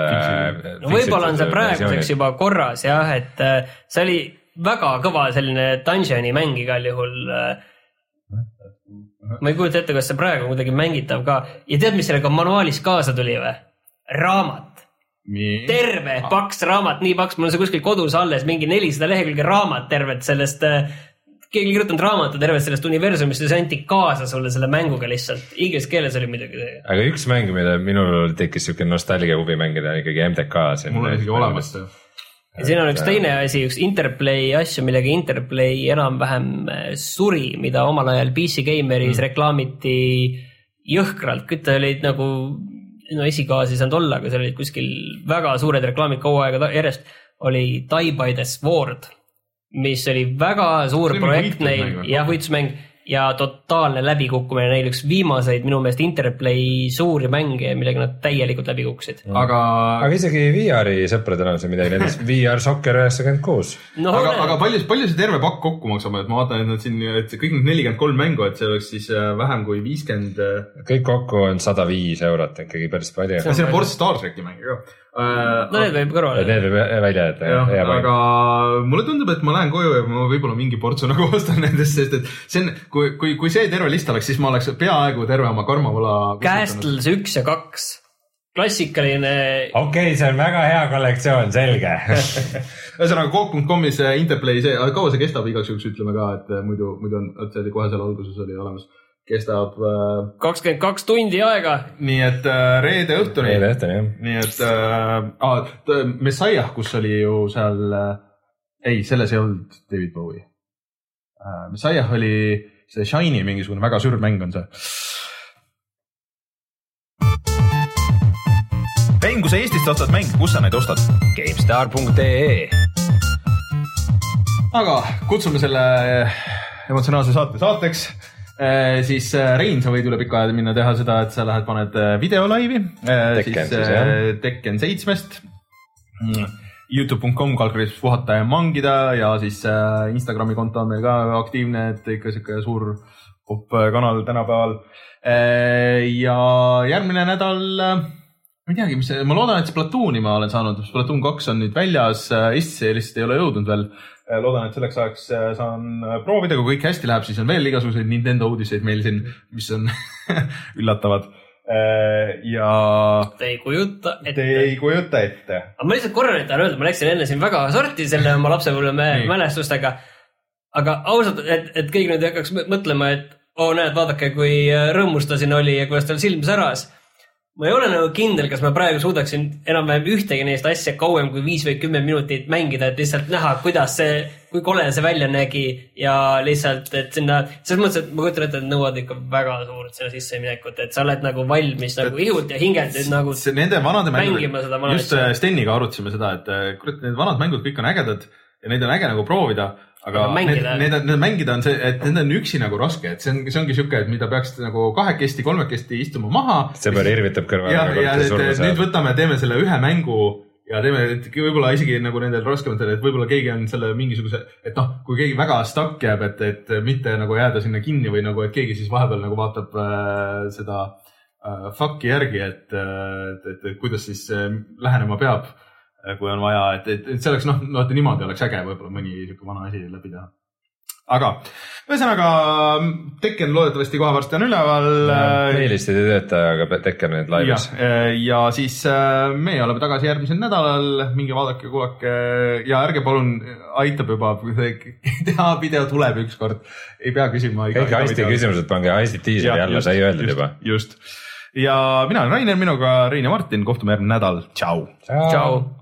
no võib-olla on see praeguseks juba korras jah, et äh, see oli väga kõva selline dungeon'i mäng igal juhul. ma ei kujuta ette, kas see praegu kuidagi mängitav ka ja tead, mis sellega manuaalis kaasa tuli või? raamat, terve paks raamat, nii paks, mul on see kuskil kodus alles, mingi nelisada lehekülge raamat tervet sellest äh, keegi kirjutanud raamatu tervest sellest universumist ja see anti kaasa sulle selle mänguga lihtsalt. inglise keeles oli muidugi see. aga üks mäng, mida minul tekkis siuke nostalgia huvi mängida, on ikkagi MTK. mul on isegi olemas see. ja siin on üks teine asi, üks Interplay asju, millega Interplay enam-vähem äh, suri, mida omal ajal PC Gameris mm. reklaamiti jõhkralt, ta olid nagu, no esikaas ei saanud olla, aga seal olid kuskil väga suured reklaamid kaua aega ta- järjest, oli Die by the Sword, mis oli väga suur See projekt neil jah, võitlusmäng ja totaalne läbikukkumine, neil üks viimaseid minu meelest Interplay suuri mänge, millega nad täielikult läbi kukkusid. aga, aga isegi VR-i sõpradel on see midagi, näiteks VR Soccer üheksakümmend kuus. aga, aga palju, palju see terve pakk kokku maksab, et ma vaatan, et nad siin, et kõik need nelikümmend kolm mängu, et see oleks siis äh, vähem kui viiskümmend. kõik kokku on sada viis eurot, ikkagi päris palju. See on- Forza Star Tracki mänge ka. No need võib kõrvale. Need võib välja jätta, jah, aga mulle tundub, et ma lähen koju ja ma võib-olla mingi portsu nagu *laughs* ostan nendest, sest et see on, kui, kui, kui see terve list oleks, siis ma oleks peaaegu terve oma karmavõla. Castles üks ja kaks, klassikaline okei okay,, see on väga hea kollektsioon, selge. *laughs* ühesõnaga Coop.com-is äh, Interplay see, kaua see kestab, igaks juhuks ütleme ka, et äh, muidu, muidu on, et see oli kohe seal alguses oli olemas. Kestab äh, kakskümmend kaks tundi aega. nii, et äh, reede õhtuni. eile õhtuni jah. nii et äh, ah, Messiah, kus oli ju seal äh,, ei, selles ei olnud David Bowie äh,. Messiah oli see Shine'i mingisugune väga sürr mäng on see. Kui sa Eestist ostad mänge, kus sa neid ostad? GameStar.ee aga kutsume selle emotsionaalse saate saateks. Siis äh, Rein, sa võid üle pika aja minna teha seda, et sa lähed, paned äh, video laivi. Tekken siis. Tekken seitsmest. Youtube.com kalkuleerides puhata ja mangida ja siis Instagrami konto on meil ka aktiivne, et ikka sihuke suur popp kanal tänapäeval. ja järgmine nädal ma ei teagi, mis ma loodan, et Splatooni ma olen saanud, Splatoon kaks on nüüd väljas, Eestisse lihtsalt ei ole jõudnud veel. loodan, et selleks ajaks äh, saan äh, proovida, kui kõik hästi läheb, siis on veel igasuguseid Nintendo uudiseid meil siin, mis on *laughs* üllatavad. ja Te ei kujuta te ette. ei kujuta ette. aga ma lihtsalt korra nüüd tahan öelda, ma läksin enne siin väga sorti selle oma lapsepõlve mälestustega. aga ausalt, et, et keegi nüüd ei hakkaks mõ- mõtlema, et oo näed, vaadake, kui rõõmus ta siin oli ja kuidas tal silm säras. Ma ei ole nagu kindel, kas ma praegu suudaksin enam-vähem ühtegi neist asja kauem kui viis või kümme minutit mängida, et lihtsalt näha, kuidas see, kui kole see välja nägi ja lihtsalt, et sinna, selles mõttes, et ma kujutan ette, et nõuad ikka väga suurt sinna sisseminekut, et sa oled nagu valmis nagu ihult ja hingelt nagu nende vanade vana just äh, Steniga arutasime seda, et äh, kurat, need vanad mängud kõik on ägedad ja neid on äge nagu proovida, aga mängida- need, need, need mängida on see, et need on üksi nagu raske, et see on, see ongi siuke, et mida peaks nagu kahekesti, kolmekesti istuma maha. sõber irvitab kõrval. ja, ja et, et nüüd võtame, teeme selle ühe mängu ja teeme et võib-olla isegi nagu nendel raskematel, et võib-olla keegi on selle mingisuguse, et noh, kui keegi väga stuck jääb, et, et mitte nagu jääda sinna kinni või nagu, et keegi siis vahepeal nagu vaatab äh, seda äh, fuck'i järgi, et, äh, et, et, et kuidas siis äh, lähenema peab, kui on vaja, et, et, et see oleks noh, vaata niimoodi oleks äge võib-olla mõni sihuke vana asi läbi teha. aga ühesõnaga Tekken loodetavasti kohe varsti on üleval playlist'id ei tööta, aga Tekken on nüüd ja laivis., ja siis äh, meie oleme tagasi järgmisel nädalal, minge vaadake, kuulake ja ärge palun, aitab juba, teha video tuleb ükskord, ei pea küsima. kõik hästi. küsimused, pange hästi diiseli alla, sai öeldud juba. just ja mina olen Rainer, minuga Rein ja Martin, kohtume järgmine nädal, tšau. tšau.